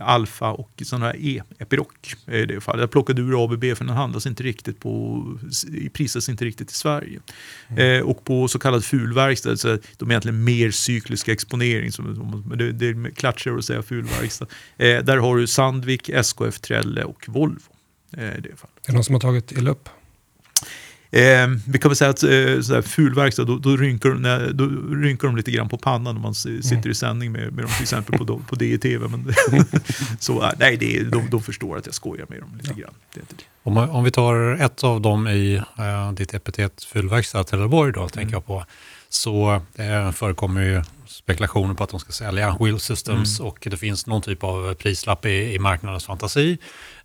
Alfa och sådana här E, Epiroc. I det fallet. Jag plockade ur ABB för den handlas inte riktigt på, prisas inte riktigt i Sverige. Mm. Eh, och på så kallad fulverkstad, så de är egentligen mer cykliska exponering, som, det, det är klatschigare att säga fulverkstad. Eh, där har du Sandvik, SKF, Trelle och Volvo. Eh, det fallet. Är det någon som har tagit illa upp? Eh, vi kan väl säga att eh, sådär fulverkstad, då, då, rynkar, när, då rynkar de lite grann på pannan om man sitter mm. i sändning med, med dem till exempel på, på DTV. Men så, nej, det är, de, de förstår att jag skojar med dem lite ja. grann. Det det. Om, om vi tar ett av dem i eh, ditt epitet fulverkstad Trelleborg då, mm. tänker jag på, så eh, förekommer ju spekulationer på att de ska sälja Wheel Systems mm. och det finns någon typ av prislapp i, i marknadens fantasi.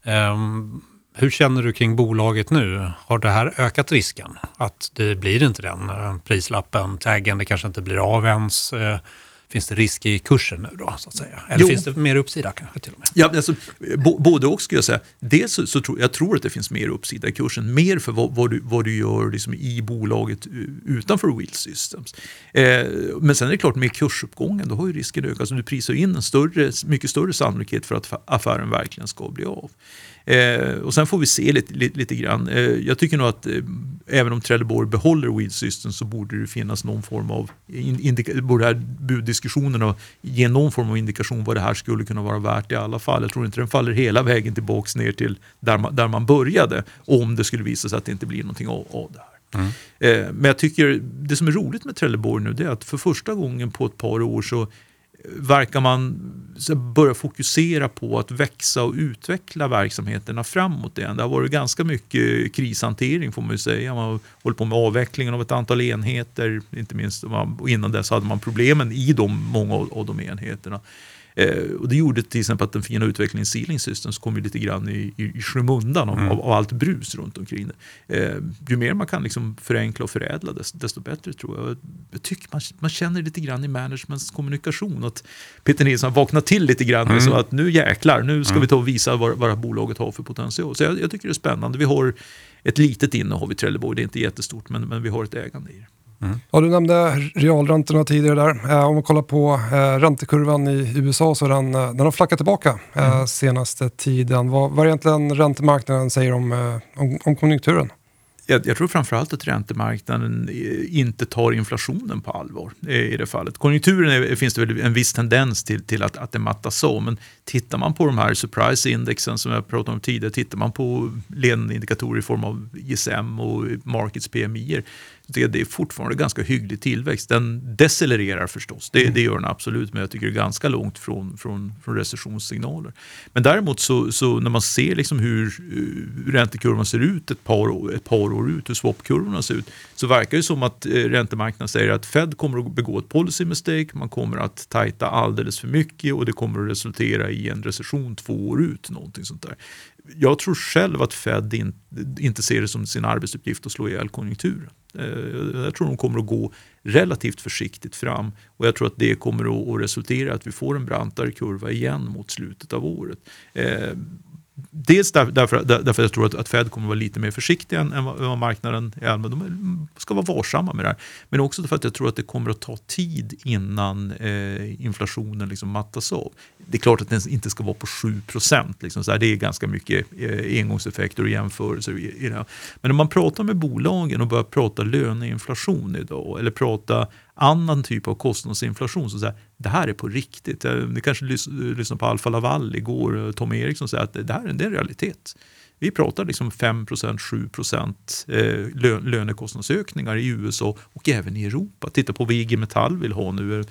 Um, hur känner du kring bolaget nu? Har det här ökat risken? Att det blir inte den eh, prislappen, taggen, det kanske inte blir av ens? Eh, finns det risk i kursen nu då, så att säga? Eller jo. finns det mer uppsida kanske till och med? Ja, alltså, både och skulle jag säga. Dels så, så tror jag tror att det finns mer uppsida i kursen, mer för vad, vad du, vad du gör liksom i bolaget utanför Wheel Systems. Eh, men sen är det klart, med kursuppgången, då har ju risken ökat. Alltså, du prisar in en större, mycket större sannolikhet för att affären verkligen ska bli av. Eh, och sen får vi se lite, lite, lite grann. Eh, jag tycker nog att eh, även om Trelleborg behåller Wheel System så borde det finnas någon form av, indika, borde här buddiskussionerna ge någon form av indikation vad det här skulle kunna vara värt i alla fall. Jag tror inte den faller hela vägen tillbaks ner till där man, där man började om det skulle visa sig att det inte blir någonting av, av det här. Mm. Eh, men jag tycker det som är roligt med Trelleborg nu det är att för första gången på ett par år så verkar man börja fokusera på att växa och utveckla verksamheterna framåt igen. Det har varit ganska mycket krishantering får man ju säga. Man har hållit på med avvecklingen av ett antal enheter, inte minst och innan dess hade man problemen i de, många av de enheterna. Eh, och det gjorde till exempel att den fina utvecklingen Sealing Systems kom ju lite grann i, i, i skymundan av, mm. av, av, allt brus runt omkring det. Eh, ju mer man kan liksom förenkla och förädla desto, desto bättre tror jag. Jag tycker man, man känner lite grann i managements kommunikation att Peter Nilsson vaknat till lite grann. Mm. Så att nu jäklar, nu ska mm. vi ta och visa vad, vad bolaget har för potential. Så jag, jag tycker det är spännande. Vi har ett litet innehav i Trelleborg, det är inte jättestort men, men vi har ett ägande i det. Mm. Ja, du nämnde realräntorna tidigare där. Eh, om man kollar på eh, räntekurvan i USA så den, eh, den har flackat tillbaka eh, mm. senaste tiden. Vad, vad är egentligen räntemarknaden säger om, eh, om, om konjunkturen? jag, jag, tror framförallt att räntemarknaden inte tar inflationen på allvar i det fallet. Konjunkturen är, finns det väl en viss tendens till, till att, att det mattas så, men tittar man på de här surprise-indexen som jag pratade om tidigare, tittar man på ledande indikatorer i form av ISM och Markets PMI det, det är fortfarande ganska hygglig tillväxt. Den decelererar förstås, det, mm. det gör den absolut, men jag tycker det är ganska långt från, från, från recessionssignaler. Men däremot så, så när man ser liksom hur, hur räntekurvan ser ut ett par, ett par år ut, hur swapkurvorna ser ut, så verkar det som att eh, räntemarknaden säger att Fed kommer att begå ett policy mistake, man kommer att tajta alldeles för mycket och det kommer att resultera i en recession två år ut. Någonting sånt där jag tror själv att Fed in, inte ser det som sin arbetsuppgift att slå ihjäl konjunkturen. Eh, jag tror de kommer att gå relativt försiktigt fram och jag tror att det kommer att resultera i att vi får en brantare kurva igen mot slutet av året. Eh, Dels Dels därför, där, därför jag tror att, att Fed kommer att vara lite mer försiktiga än, än vad marknaden är Men De ska vara varsamma med det här. Men också för att jag tror att det kommer att ta tid innan eh, inflationen liksom mattas av. Det är klart att den inte ska vara på 7 procent. Liksom det är ganska mycket eh, engångseffekter och jämförelser. I, i det. Men om man pratar med bolagen och börjar prata löneinflation idag eller prata annan typ av kostnadsinflation. som säger, det här är på riktigt. Ni kanske lyssnade på Alfa Laval igår, eh, Tom Eriksson säger att det här är en realitet. Vi pratar liksom 5% 7 eh, lönekostnadsökningar i USA och även i Europa. Titta på vad IG Metall vill ha nu.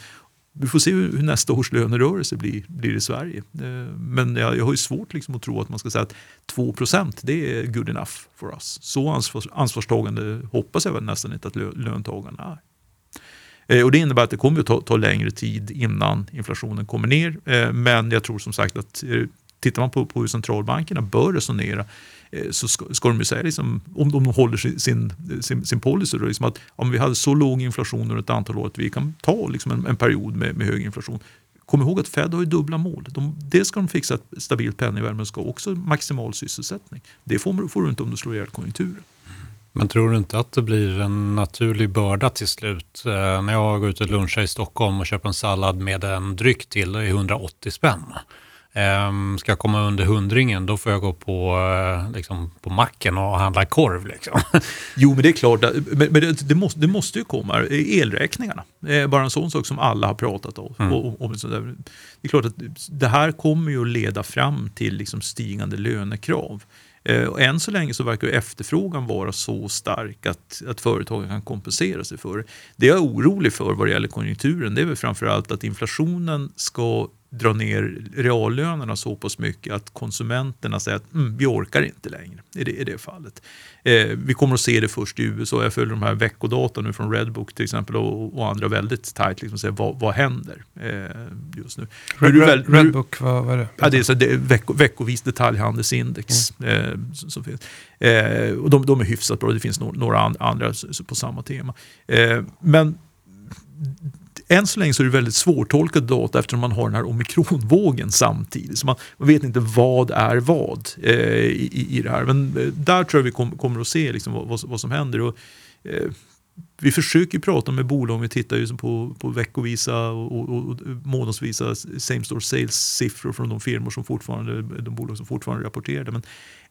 Vi får se hur nästa års lönerörelse blir, blir i Sverige. Eh, men jag, jag har ju svårt liksom att tro att man ska säga att 2% det är good enough for us. Så ansvars, ansvarstagande hoppas jag väl nästan inte att löntagarna är. Eh, och det innebär att det kommer att ta, ta, längre tid innan inflationen kommer ner. Eh, men jag tror som sagt att eh, tittar man på, på hur centralbankerna bör resonera så ska, ska de ju säga, liksom, om de håller sin, sin, sin policy, då, liksom att om vi hade så låg inflation under ett antal år att vi kan ta liksom en, en period med, med hög inflation. Kom ihåg att Fed har ju dubbla mål. De, dels ska de fixa ett stabilt penningvärde men ska också maximal sysselsättning. Det får, får du inte om du slår ihjäl konjunkturen. Men tror du inte att det blir en naturlig börda till slut? Eh, när jag går ut och lunchar i Stockholm och köper en sallad med en dryck till, det är 180 spänn. Um, ska jag komma under hundringen, då får jag gå på, uh, liksom, på macken och handla korv. Liksom. Jo, men det är klart, men, men det, det, måste, det måste ju komma. Elräkningarna är bara en sån sak som alla har pratat om. Mm. Och, och, och det är klart att det här kommer ju att leda fram till liksom, stigande lönekrav. Eh, och än så länge så verkar efterfrågan vara så stark att, att företagen kan kompensera sig för det. Det jag är orolig för vad det gäller konjunkturen det är väl framförallt att inflationen ska dra ner reallönerna så pass mycket att konsumenterna säger att mm, vi orkar inte längre i det, i det fallet. Eh, vi kommer att se det först i USA. Jag följer de här veckodata nu från Redbook till exempel och, och andra väldigt tajt. Liksom, säga, vad, vad händer eh, just nu? Red, nu väl, Redbook, vad, vad är det? Ja, det är, så, det är vecko, veckovis detaljhandelsindex. Mm. Eh, som, som finns. Eh, och de, de, är hyfsat bra, det finns några, några andra på samma tema. Eh, men än så länge så är det väldigt svårtolkad data eftersom man har den här omikronvågen samtidigt. Så man, man vet inte vad är vad eh, i, i det här. Men eh, där tror jag vi kom, kommer att se liksom vad, vad, vad som händer. Och, eh, vi försöker prata med bolag, vi tittar ju på, på veckovisa och, och, och månadsvisa same store sales-siffror från de firmor som fortfarande, de bolag som fortfarande rapporterar. Men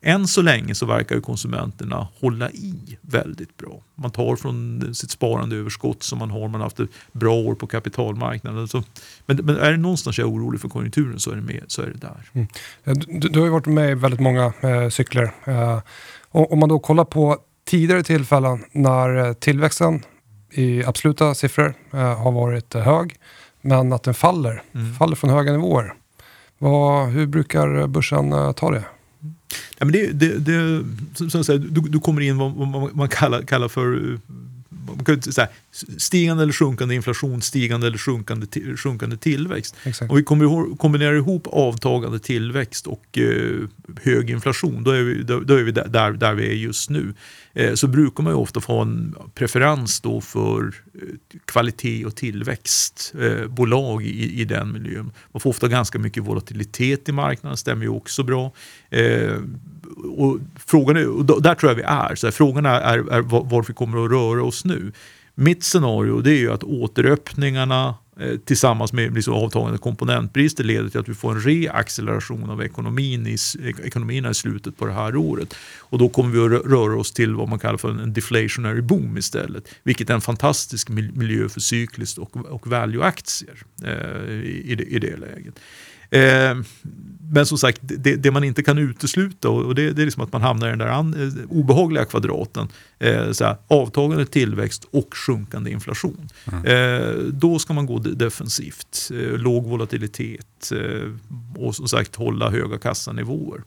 än så länge så verkar konsumenterna hålla i väldigt bra. Man tar från sitt sparande överskott som man har, man har haft ett bra år på kapitalmarknaden. Så, men, men, är det någonstans jag är orolig för konjunkturen så är det, med, så är det där. Mm. Eh, du, du, har ju varit med i väldigt många eh, cykler. Eh, om man då kollar på tidigare tillfällen när eh, tillväxten i absoluta siffror eh, har varit eh, hög, men att den faller, Mm. faller från höga nivåer. Vad, hur brukar börsen ta det? Ja, men det, det, det, som, jag säger, du, du kommer in vad, vad man kallar, kallar för man kan säga, stigande eller sjunkande inflation, stigande eller sjunkande, sjunkande tillväxt. Exakt. Om vi kombinerar ihop avtagande tillväxt och eh, hög inflation, då är vi, då, då är vi där, där, där vi är just nu. Eh, så brukar man ju ofta få en preferens då för eh, kvalitet och tillväxtbolag eh, i, i den miljön. Man får ofta ganska mycket volatilitet i marknaden, stämmer ju också bra. Och frågan är, och där tror jag vi är. Så här, frågan är, är, är var, vi kommer att röra oss nu. Mitt scenario det är ju att återöppningarna eh, tillsammans med liksom avtagande komponentbrister leder till att vi får en reacceleration av ekonomin i, ekonomierna i slutet på det här året. Och då kommer vi att röra oss till vad man kallar för en deflationary boom istället. Vilket är en fantastisk miljö för cykliskt och, och value-aktier eh, i, i, det, i det läget. Eh, men som sagt, det, det man inte kan utesluta och det, det är liksom att man hamnar i den där an, eh, obehagliga kvadraten. Eh, så här, avtagande tillväxt och sjunkande inflation. Eh, då ska man gå de- defensivt. Eh, låg volatilitet eh, och som sagt hålla höga kassanivåer.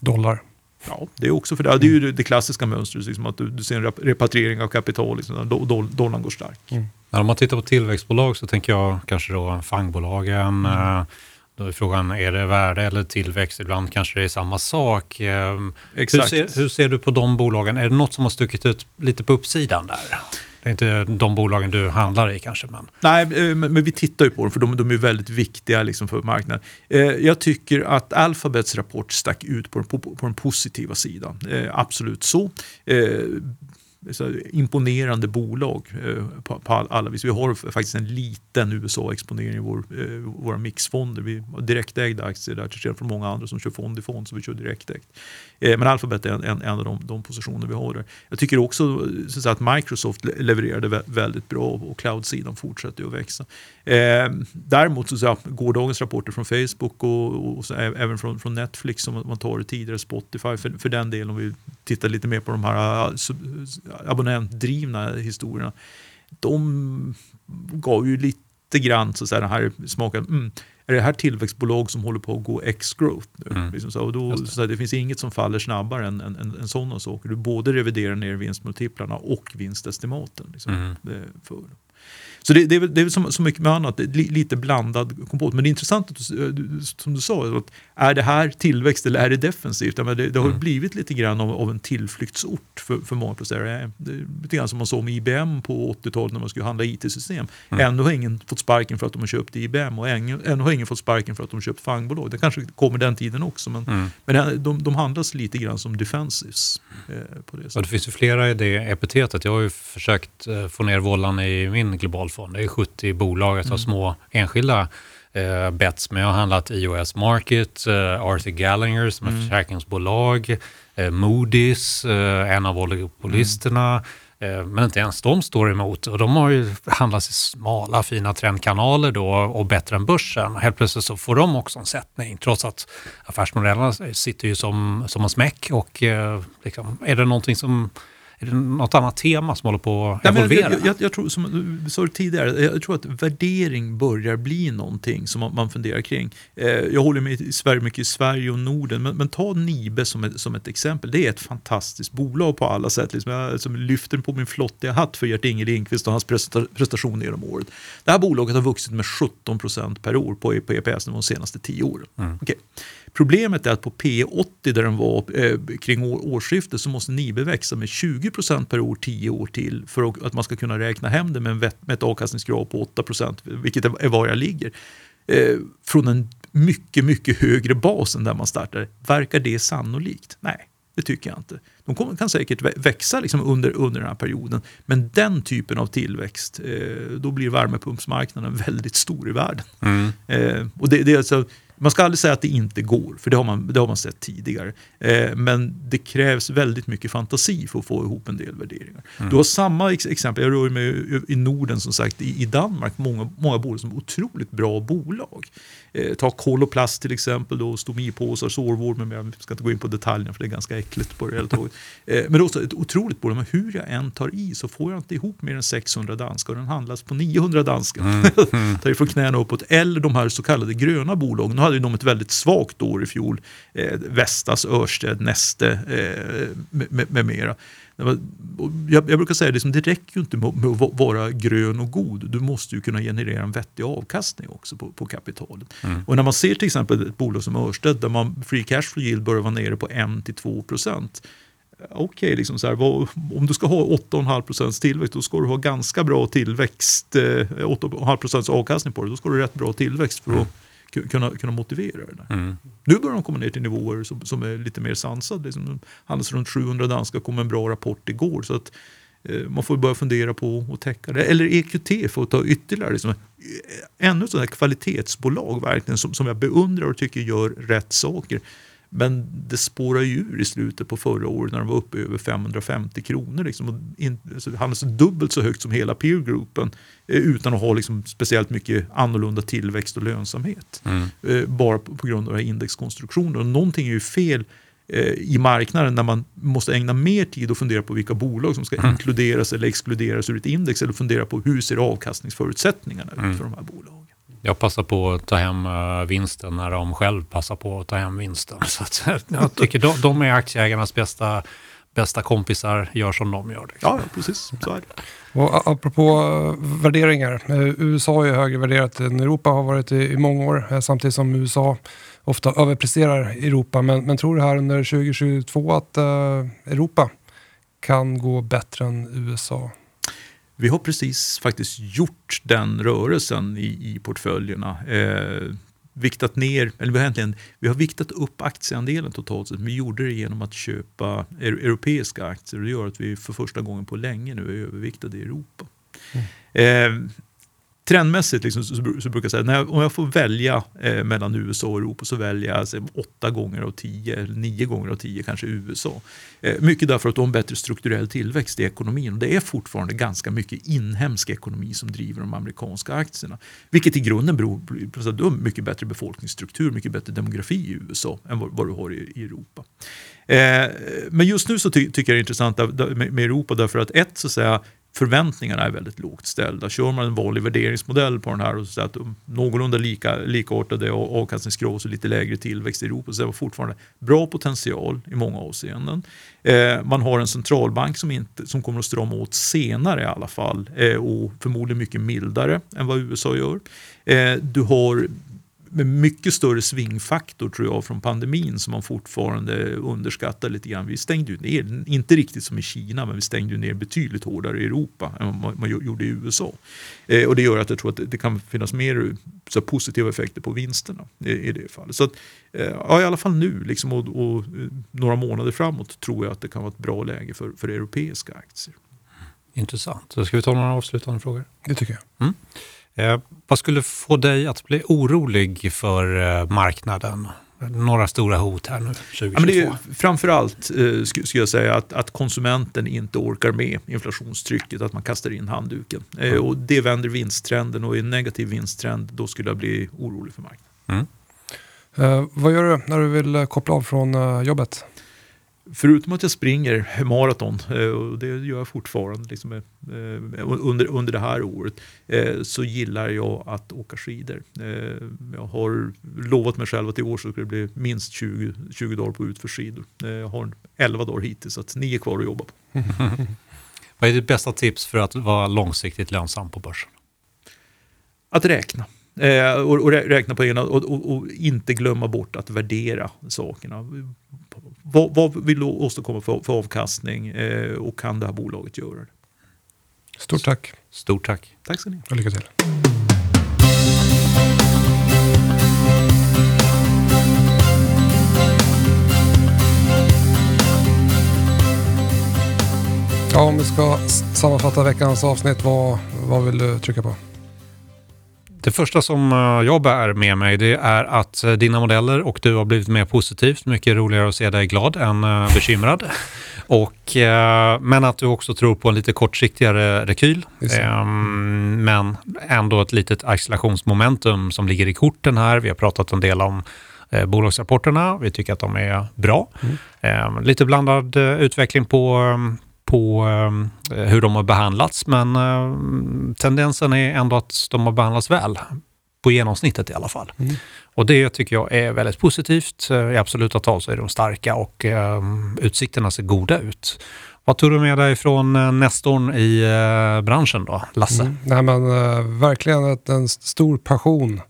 Dollar. Ja, det är också för det. Det är ju det- klassiska mönstret, liksom att du, du ser en rep- repatriering av kapital, liksom, då, då, dollarn går stark. Men om man tittar på tillväxtbolag så tänker jag kanske då FANG-bolagen. eh, Då är frågan, är det värde eller tillväxt? Ibland kanske det är samma sak. Eh, Hur Exakt. ser, hur ser du på de bolagen? Är det något som har stuckit ut lite på uppsidan där? Det är inte de bolagen du handlar i kanske, men Nej, eh, men, vi tittar ju på dem för de, de är väldigt viktiga liksom för marknaden. Eh, jag tycker att Alphabets rapport stack ut på, den- på, på den positiva sidan. Eh, absolut så. Eh, imponerande bolag eh, på, på alla vis. Vi har faktiskt en liten USA-exponering i vår, eh, våra mixfonder. Vi har direktägda aktier där till skillnad från många andra som kör fond i fond, så vi kör direktägt. Eh, men Alphabet är en, en, en av de, de positioner vi har där. Jag tycker också så att, Microsoft levererade väldigt bra och cloud-sidan fortsätter att växa. Eh, däremot så, att gårdagens rapporter från Facebook och, och så, även från, från Netflix som man tar det tidigare, Spotify för, för den delen om vi tittar lite mer på de här äh, abonnentdrivna historierna. De gav ju lite grann så att säga, den här smaken, mm, är det här tillväxtbolag som håller på att gå X-growth nu? Mm. Liksom så, och då, det. så det finns inget som faller snabbare än, än, än, än sådana saker. Du både reviderar ner vinstmultiplarna och vinstestimaten. Liksom, Mm. för. Så det, det är väl, det är väl som, så mycket med annat, lite blandad kompott. Men det är intressant att du, du- som du sa, att är det här tillväxt eller är det defensivt? Men det, det har Mm. blivit lite grann av, av en tillflyktsort för, för många placerare. Det är lite grann som man såg med IBM på 80-talet när man skulle handla IT-system. Mm. Ännu har ingen fått sparken för att de har köpt IBM och ännu, ännu har ingen fått sparken för att de har köpt fangbolag. Det kanske kommer den tiden också, men, mm. men det- de, de handlas lite grann som defensives. Eh, på det Och det sättet. finns ju flera i det epitetet. Jag har ju försökt eh, få ner vållan i min globalfond. Det är 70 bolag, jag tar små enskilda eh, bets. Men jag har handlat iOS Market, eh, Arthur Gallagher som är försäkringsbolag, eh, Moody's, eh, en av oligopolisterna. Eh, men inte ens de står emot. Och de har ju handlats i smala fina trendkanaler då och bättre än börsen. Helt plötsligt så får de också en sättning trots att affärsmodellerna sitter ju som, som en smäck. Och eh, liksom, är det någonting som är det något annat tema som håller på att Nej, evolvera? jag, jag, jag tror, som du sa tidigare, jag tror att värdering börjar bli någonting som man, man funderar kring. Eh, jag håller med i Sverige, mycket i Sverige och Norden, men, men ta Nibe som ett, som ett exempel. Det är ett fantastiskt bolag på alla sätt. Liksom jag som lyfter på min flottiga hatt för Gert-Inge Lindqvist och hans presta- prestationer genom året. Det här bolaget har vuxit med 17 procent per år på, på EPS-nivå de senaste tio åren. Okej. Problemet är att på P80 där den var eh, kring år, årsskiftet så måste Nibe växa med 20 procent per år 10 år till för att- man ska kunna räkna hem det med, en vet, med ett avkastningskrav på 8 procent, vilket är, var jag ligger. Eh, från en mycket, mycket högre bas än där man startade. Verkar det sannolikt? Nej, det tycker jag inte. De kommer, kan säkert vä- växa liksom under, under den här perioden, men den typen av tillväxt, eh, då blir värmepumpsmarknaden väldigt stor i världen. Mm. Eh, och det, det är alltså, Man ska aldrig säga att det inte går, för det har man, det har man sett tidigare. Eh, men det krävs väldigt mycket fantasi för att få ihop en del värderingar. Mm. Du har samma ex exempel, jag rör mig i Norden som sagt, i, i Danmark, många, många bolag som är otroligt bra bolag. Eh, ta Koloplast till exempel, då, stomipåsar, sårvård med. Jag ska inte gå in på detaljerna för det är ganska äckligt på det hela taget. Eh, men också ett otroligt men hur jag än tar i så får jag inte ihop mer än 600 danska och den handlas på 900 danska. Mm. tar ifrån knäna uppåt. Eller de här så kallade gröna bolagen. Nu hade ju de ett väldigt svagt år i fjol. Eh, Vestas, Örsted, Neste eh, med, med, med mera. Jag, jag brukar säga det, det räcker ju inte med, med att va- vara grön och god. Du måste ju kunna generera en vettig avkastning också på, på kapitalet. Och när man ser till exempel ett bolag som Örsted där man free cash flow yield börjar vara nere på 1-2 procent. Okej, liksom så här, vad, om du ska ha 8,5 procents tillväxt då ska du ha ganska bra tillväxt, eh, 8,5 procents avkastning på det. Då ska du ha rätt bra tillväxt för att ku- kunna, kunna motivera det där. Mm. Nu börjar de komma ner till nivåer som, som är lite mer sansade. Liksom, handlas runt 700 danska, kom en bra rapport igår. Så att, eh, man får börja fundera på att täcka det. Eller EQT för att ta ytterligare. Liksom, eh, ännu ett sånt här kvalitetsbolag verkligen, som, som jag beundrar och tycker gör rätt saker. Men det spårar ju ur i slutet på förra året när de var uppe över 550 kronor. Liksom, och in, alltså, det handlas dubbelt så högt som hela peergruppen eh, utan att ha liksom, speciellt mycket annorlunda tillväxt och lönsamhet. Mm. Eh, bara på, på grund av indexkonstruktionen. Och någonting är ju fel eh, i marknaden när man måste ägna mer tid och fundera på vilka bolag som ska inkluderas eller exkluderas ur ett index eller fundera på hur ser avkastningsförutsättningarna ut för de här bolagen. Jag passar på att ta hem eh, vinsten när de själv passar på att ta hem vinsten. Så att, jag tycker de, de är aktieägarnas bästa, bästa kompisar, gör som de gör. Liksom. Ja, precis. Så är det. Och apropå eh, värderingar. eh, USA är högre värderat än Europa har varit i, i många år. eh, Samtidigt som USA ofta överpresterar Europa. Men, men tror du här under 2022 att eh, Europa kan gå bättre än USA? Vi har precis faktiskt gjort den rörelsen i, i portföljerna. Eh, viktat ner, eller vi har, egentligen, vi har viktat upp aktieandelen totalt sett. Vi gjorde det genom att köpa eu- europeiska aktier och det gör att vi för första gången på länge nu är överviktade i Europa. Eh, trendmässigt liksom, så, så brukar jag säga, när jag, om jag får välja eh, mellan USA och Europa så väljer jag alltså, åtta gånger av tio, nio gånger av tio kanske USA. Eh, mycket därför att de har bättre strukturell tillväxt i ekonomin. Och det är fortfarande ganska mycket inhemsk ekonomi som driver de amerikanska aktierna. Vilket i grunden beror på att du har mycket bättre befolkningsstruktur, mycket bättre demografi i USA än vad, vad du har i, i Europa. Eh, men just nu så ty, tycker jag det är intressant med, med Europa därför att ett, så att säga, förväntningarna är väldigt lågt ställda. Kör man en vanlig värderingsmodell på den här och så att någorlunda lika, likartade avkastningskrav och lite lägre tillväxt i Europa så är det fortfarande bra potential i många avseenden. Eh, man har en centralbank som, inte, som kommer att strama åt senare i alla fall eh, och förmodligen mycket mildare än vad USA gör. Eh, du har med mycket större svingfaktor tror jag från pandemin som man fortfarande underskattar lite grann. Vi stängde ju ner, inte riktigt som i Kina, men vi stängde ju ner betydligt hårdare i Europa än vad man gjorde i USA. Eh, och det gör att jag tror att det, det kan finnas mer så här, positiva effekter på vinsterna i, i det fallet. Så att, eh, ja, i alla fall nu liksom, och, och eh, några månader framåt tror jag att det kan vara ett bra läge för, för europeiska aktier. Intressant. Så ska vi ta några avslutande frågor? Det tycker jag. Eh, vad skulle få dig att bli orolig för eh, marknaden? Några stora hot här nu 2022. Ja, men det är framförallt eh, sk- skulle jag säga att, att konsumenten inte orkar med inflationstrycket, att man kastar in handduken. Eh, och det vänder vinsttrenden och i en negativ vinsttrend då skulle jag bli orolig för marknaden. Eh, vad gör du när du vill eh, koppla av från eh, jobbet? Förutom att jag springer maraton, eh, och det gör jag fortfarande liksom, eh, under, under det här året, eh, så gillar jag att åka skidor. Eh, Jag har lovat mig själv att i år så ska det bli minst 20, 20 dagar på utförsskidor. Eh, Jag har 11 dagar hittills, så att nio kvar att jobba på. Vad är ditt bästa tips för att vara långsiktigt lönsam på börsen? Att räkna. Eh, och, och rä- räkna på ena och, och, och inte glömma bort att värdera sakerna. Vad, vad vill du åstadkomma för, för avkastning eh, och kan det här bolaget göra det? Stort tack Stort tack. Tack ska ni ha. och lycka till. Ja, om vi ska sammanfatta veckans avsnitt, vad, vad vill du trycka på? Det första som eh, jag bär med mig det är att eh, dina modeller och du har blivit mer positivt. Mycket roligare att se dig glad än eh, bekymrad. Och, men att du också tror på en lite kortsiktigare rekyl. Ehm, men ändå ett litet accelerationsmomentum som ligger i korten här. Vi har pratat en del om bolagsrapporterna. Vi tycker att de är bra. Ehm, lite blandad utveckling på, ehm, på eh, hur de har behandlats, men eh, tendensen är ändå att de har behandlats väl. På genomsnittet i alla fall. Mm. Och det tycker jag är väldigt positivt. Eh, I absoluta tal så är de starka och eh, utsikterna ser goda ut. Vad tog du med dig från Nestorn i eh, branschen då, Lasse? Mm. Nej, men, eh, verkligen en st- stor passion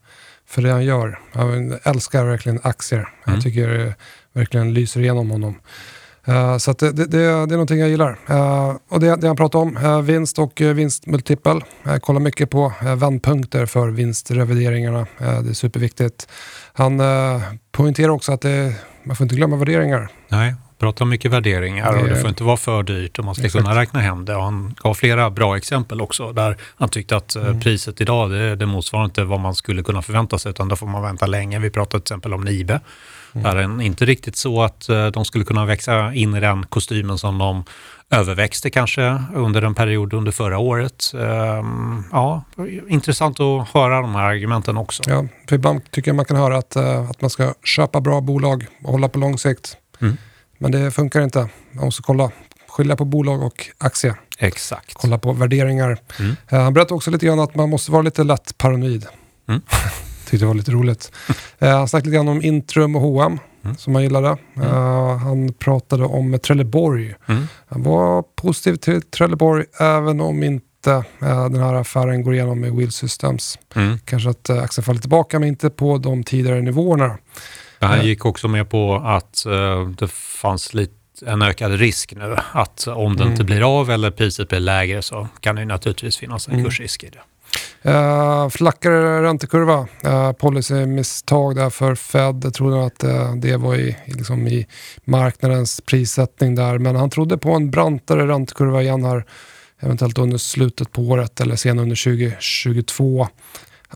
för det han gör. Han älskar verkligen aktier. Mm. Jag tycker det verkligen lyser igenom honom. Eh, så det, det, det, är någonting jag gillar. Eh, och det, det han pratar om, uh, vinst och uh, vinstmultipel. Jag kollar mycket på uh, vändpunkter för vinstrevideringarna. Det är superviktigt. Han uh, poängterar också att man får inte glömma värderingar. Nej, prata om mycket värderingar och Det- får inte vara för dyrt och man ska Exakt. kunna räkna hem det. Och han gav flera bra exempel också där han tyckte att Mm. priset idag det, det motsvarar inte vad man skulle kunna förvänta sig utan då får man vänta länge. Vi pratade till exempel om Nibe. Det inte riktigt så att eh, de skulle kunna växa in i den kostymen som de överväxte kanske under en period under förra året. Ehm, ja, intressant att höra de här argumenten också. Ja, för ibland tycker jag man kan höra att, eh, att man ska köpa bra bolag och hålla på lång sikt. Mm. Men det funkar inte. Man måste kolla, skilja på bolag och aktie. Exakt. Kolla på värderingar. Mm. Eh, han berättade också lite grann att man måste vara lite lätt paranoid. Mm. Tyckte det var lite roligt. Eh, han snackade lite grann om Intrum och H&M Mm. som han gillade. Eh, han pratade om Trelleborg. Mm. Han var positiv till Trelleborg även om inte eh, den här affären går igenom med Wheel Systems. Mm. Kanske att eh, aktien faller tillbaka men inte på de tidigare nivåerna. Han Eh. gick också med på att det fanns lite en ökad risk nu. Att om det Mm. inte blir av eller priset blir lägre så kan det naturligtvis finnas en Mm. kursrisk i det. Uh, flackare räntekurva, uh, policymisstag där för Fed. Jag trodde att uh, det var i, i liksom i marknadens prissättning där. Men han trodde på en brantare räntekurva igen här. Eventuellt under slutet på året eller sen under 2022.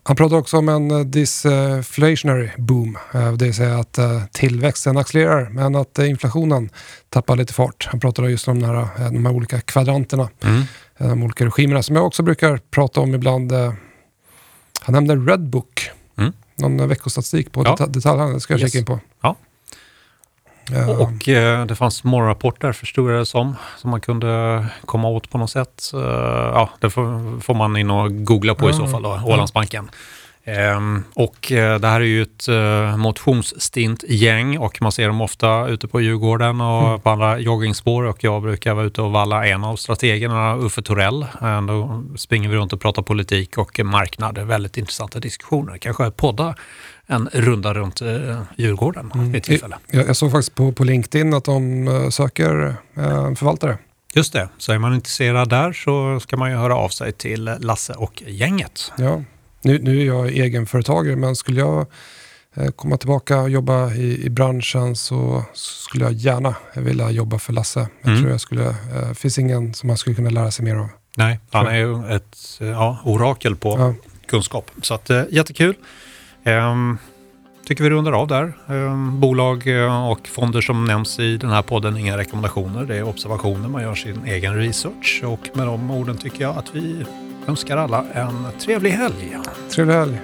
Han pratar också om en eh, disinflationary boom. eh, det vill säga att eh, tillväxten accelererar men att inflationen tappar lite fart. Han pratar just om den här, de här olika kvadranterna Mm. de olika regimerna som jag också brukar prata om ibland. Han nämnde Redbook. Mm. Någon veckostatistik på Ja. deta- detaljhandeln. Det ska jag Yes. kika in på. Eh, Och eh, det fanns morgonrapporter förstod jag det som, som man kunde komma åt på något sätt. Eh, ja, det får, får man in och googla på i så fall då. Ålandsbanken. Ehm, och eh, det här är ju ett uh, motionsstint gäng och man ser dem ofta ute på Djurgården och Mm. på andra joggingspår och jag brukar vara ute och valla en av strategerna, Uffe Torell. Eh, då springer vi runt och pratar politik och marknad. Väldigt intressanta diskussioner. Kanske podda en runda runt uh, Djurgården Mm. vid tillfälle. jag, jag såg faktiskt på, på LinkedIn att de eh, söker eh, förvaltare. Just det, så är man intresserad där så ska man ju höra av sig till Lasse och gänget. Ja. Nu, nu är jag egenföretagare men skulle jag eh, komma tillbaka och jobba i, i branschen så skulle jag gärna vilja jobba för Lasse. Jag Mm. tror jag skulle, eh, finns ingen som man skulle kunna lära sig mer av. Nej, han är ju ett eh, ja, orakel på Ja. kunskap. Så att, eh, jättekul. Ehm, tycker vi rundar av där. Ehm, bolag eh, och fonder som nämns i den här podden, inga rekommendationer. Det är observationer, man gör sin egen research. Och med de orden tycker jag att vi önskar alla en trevlig helg. Trevlig helg.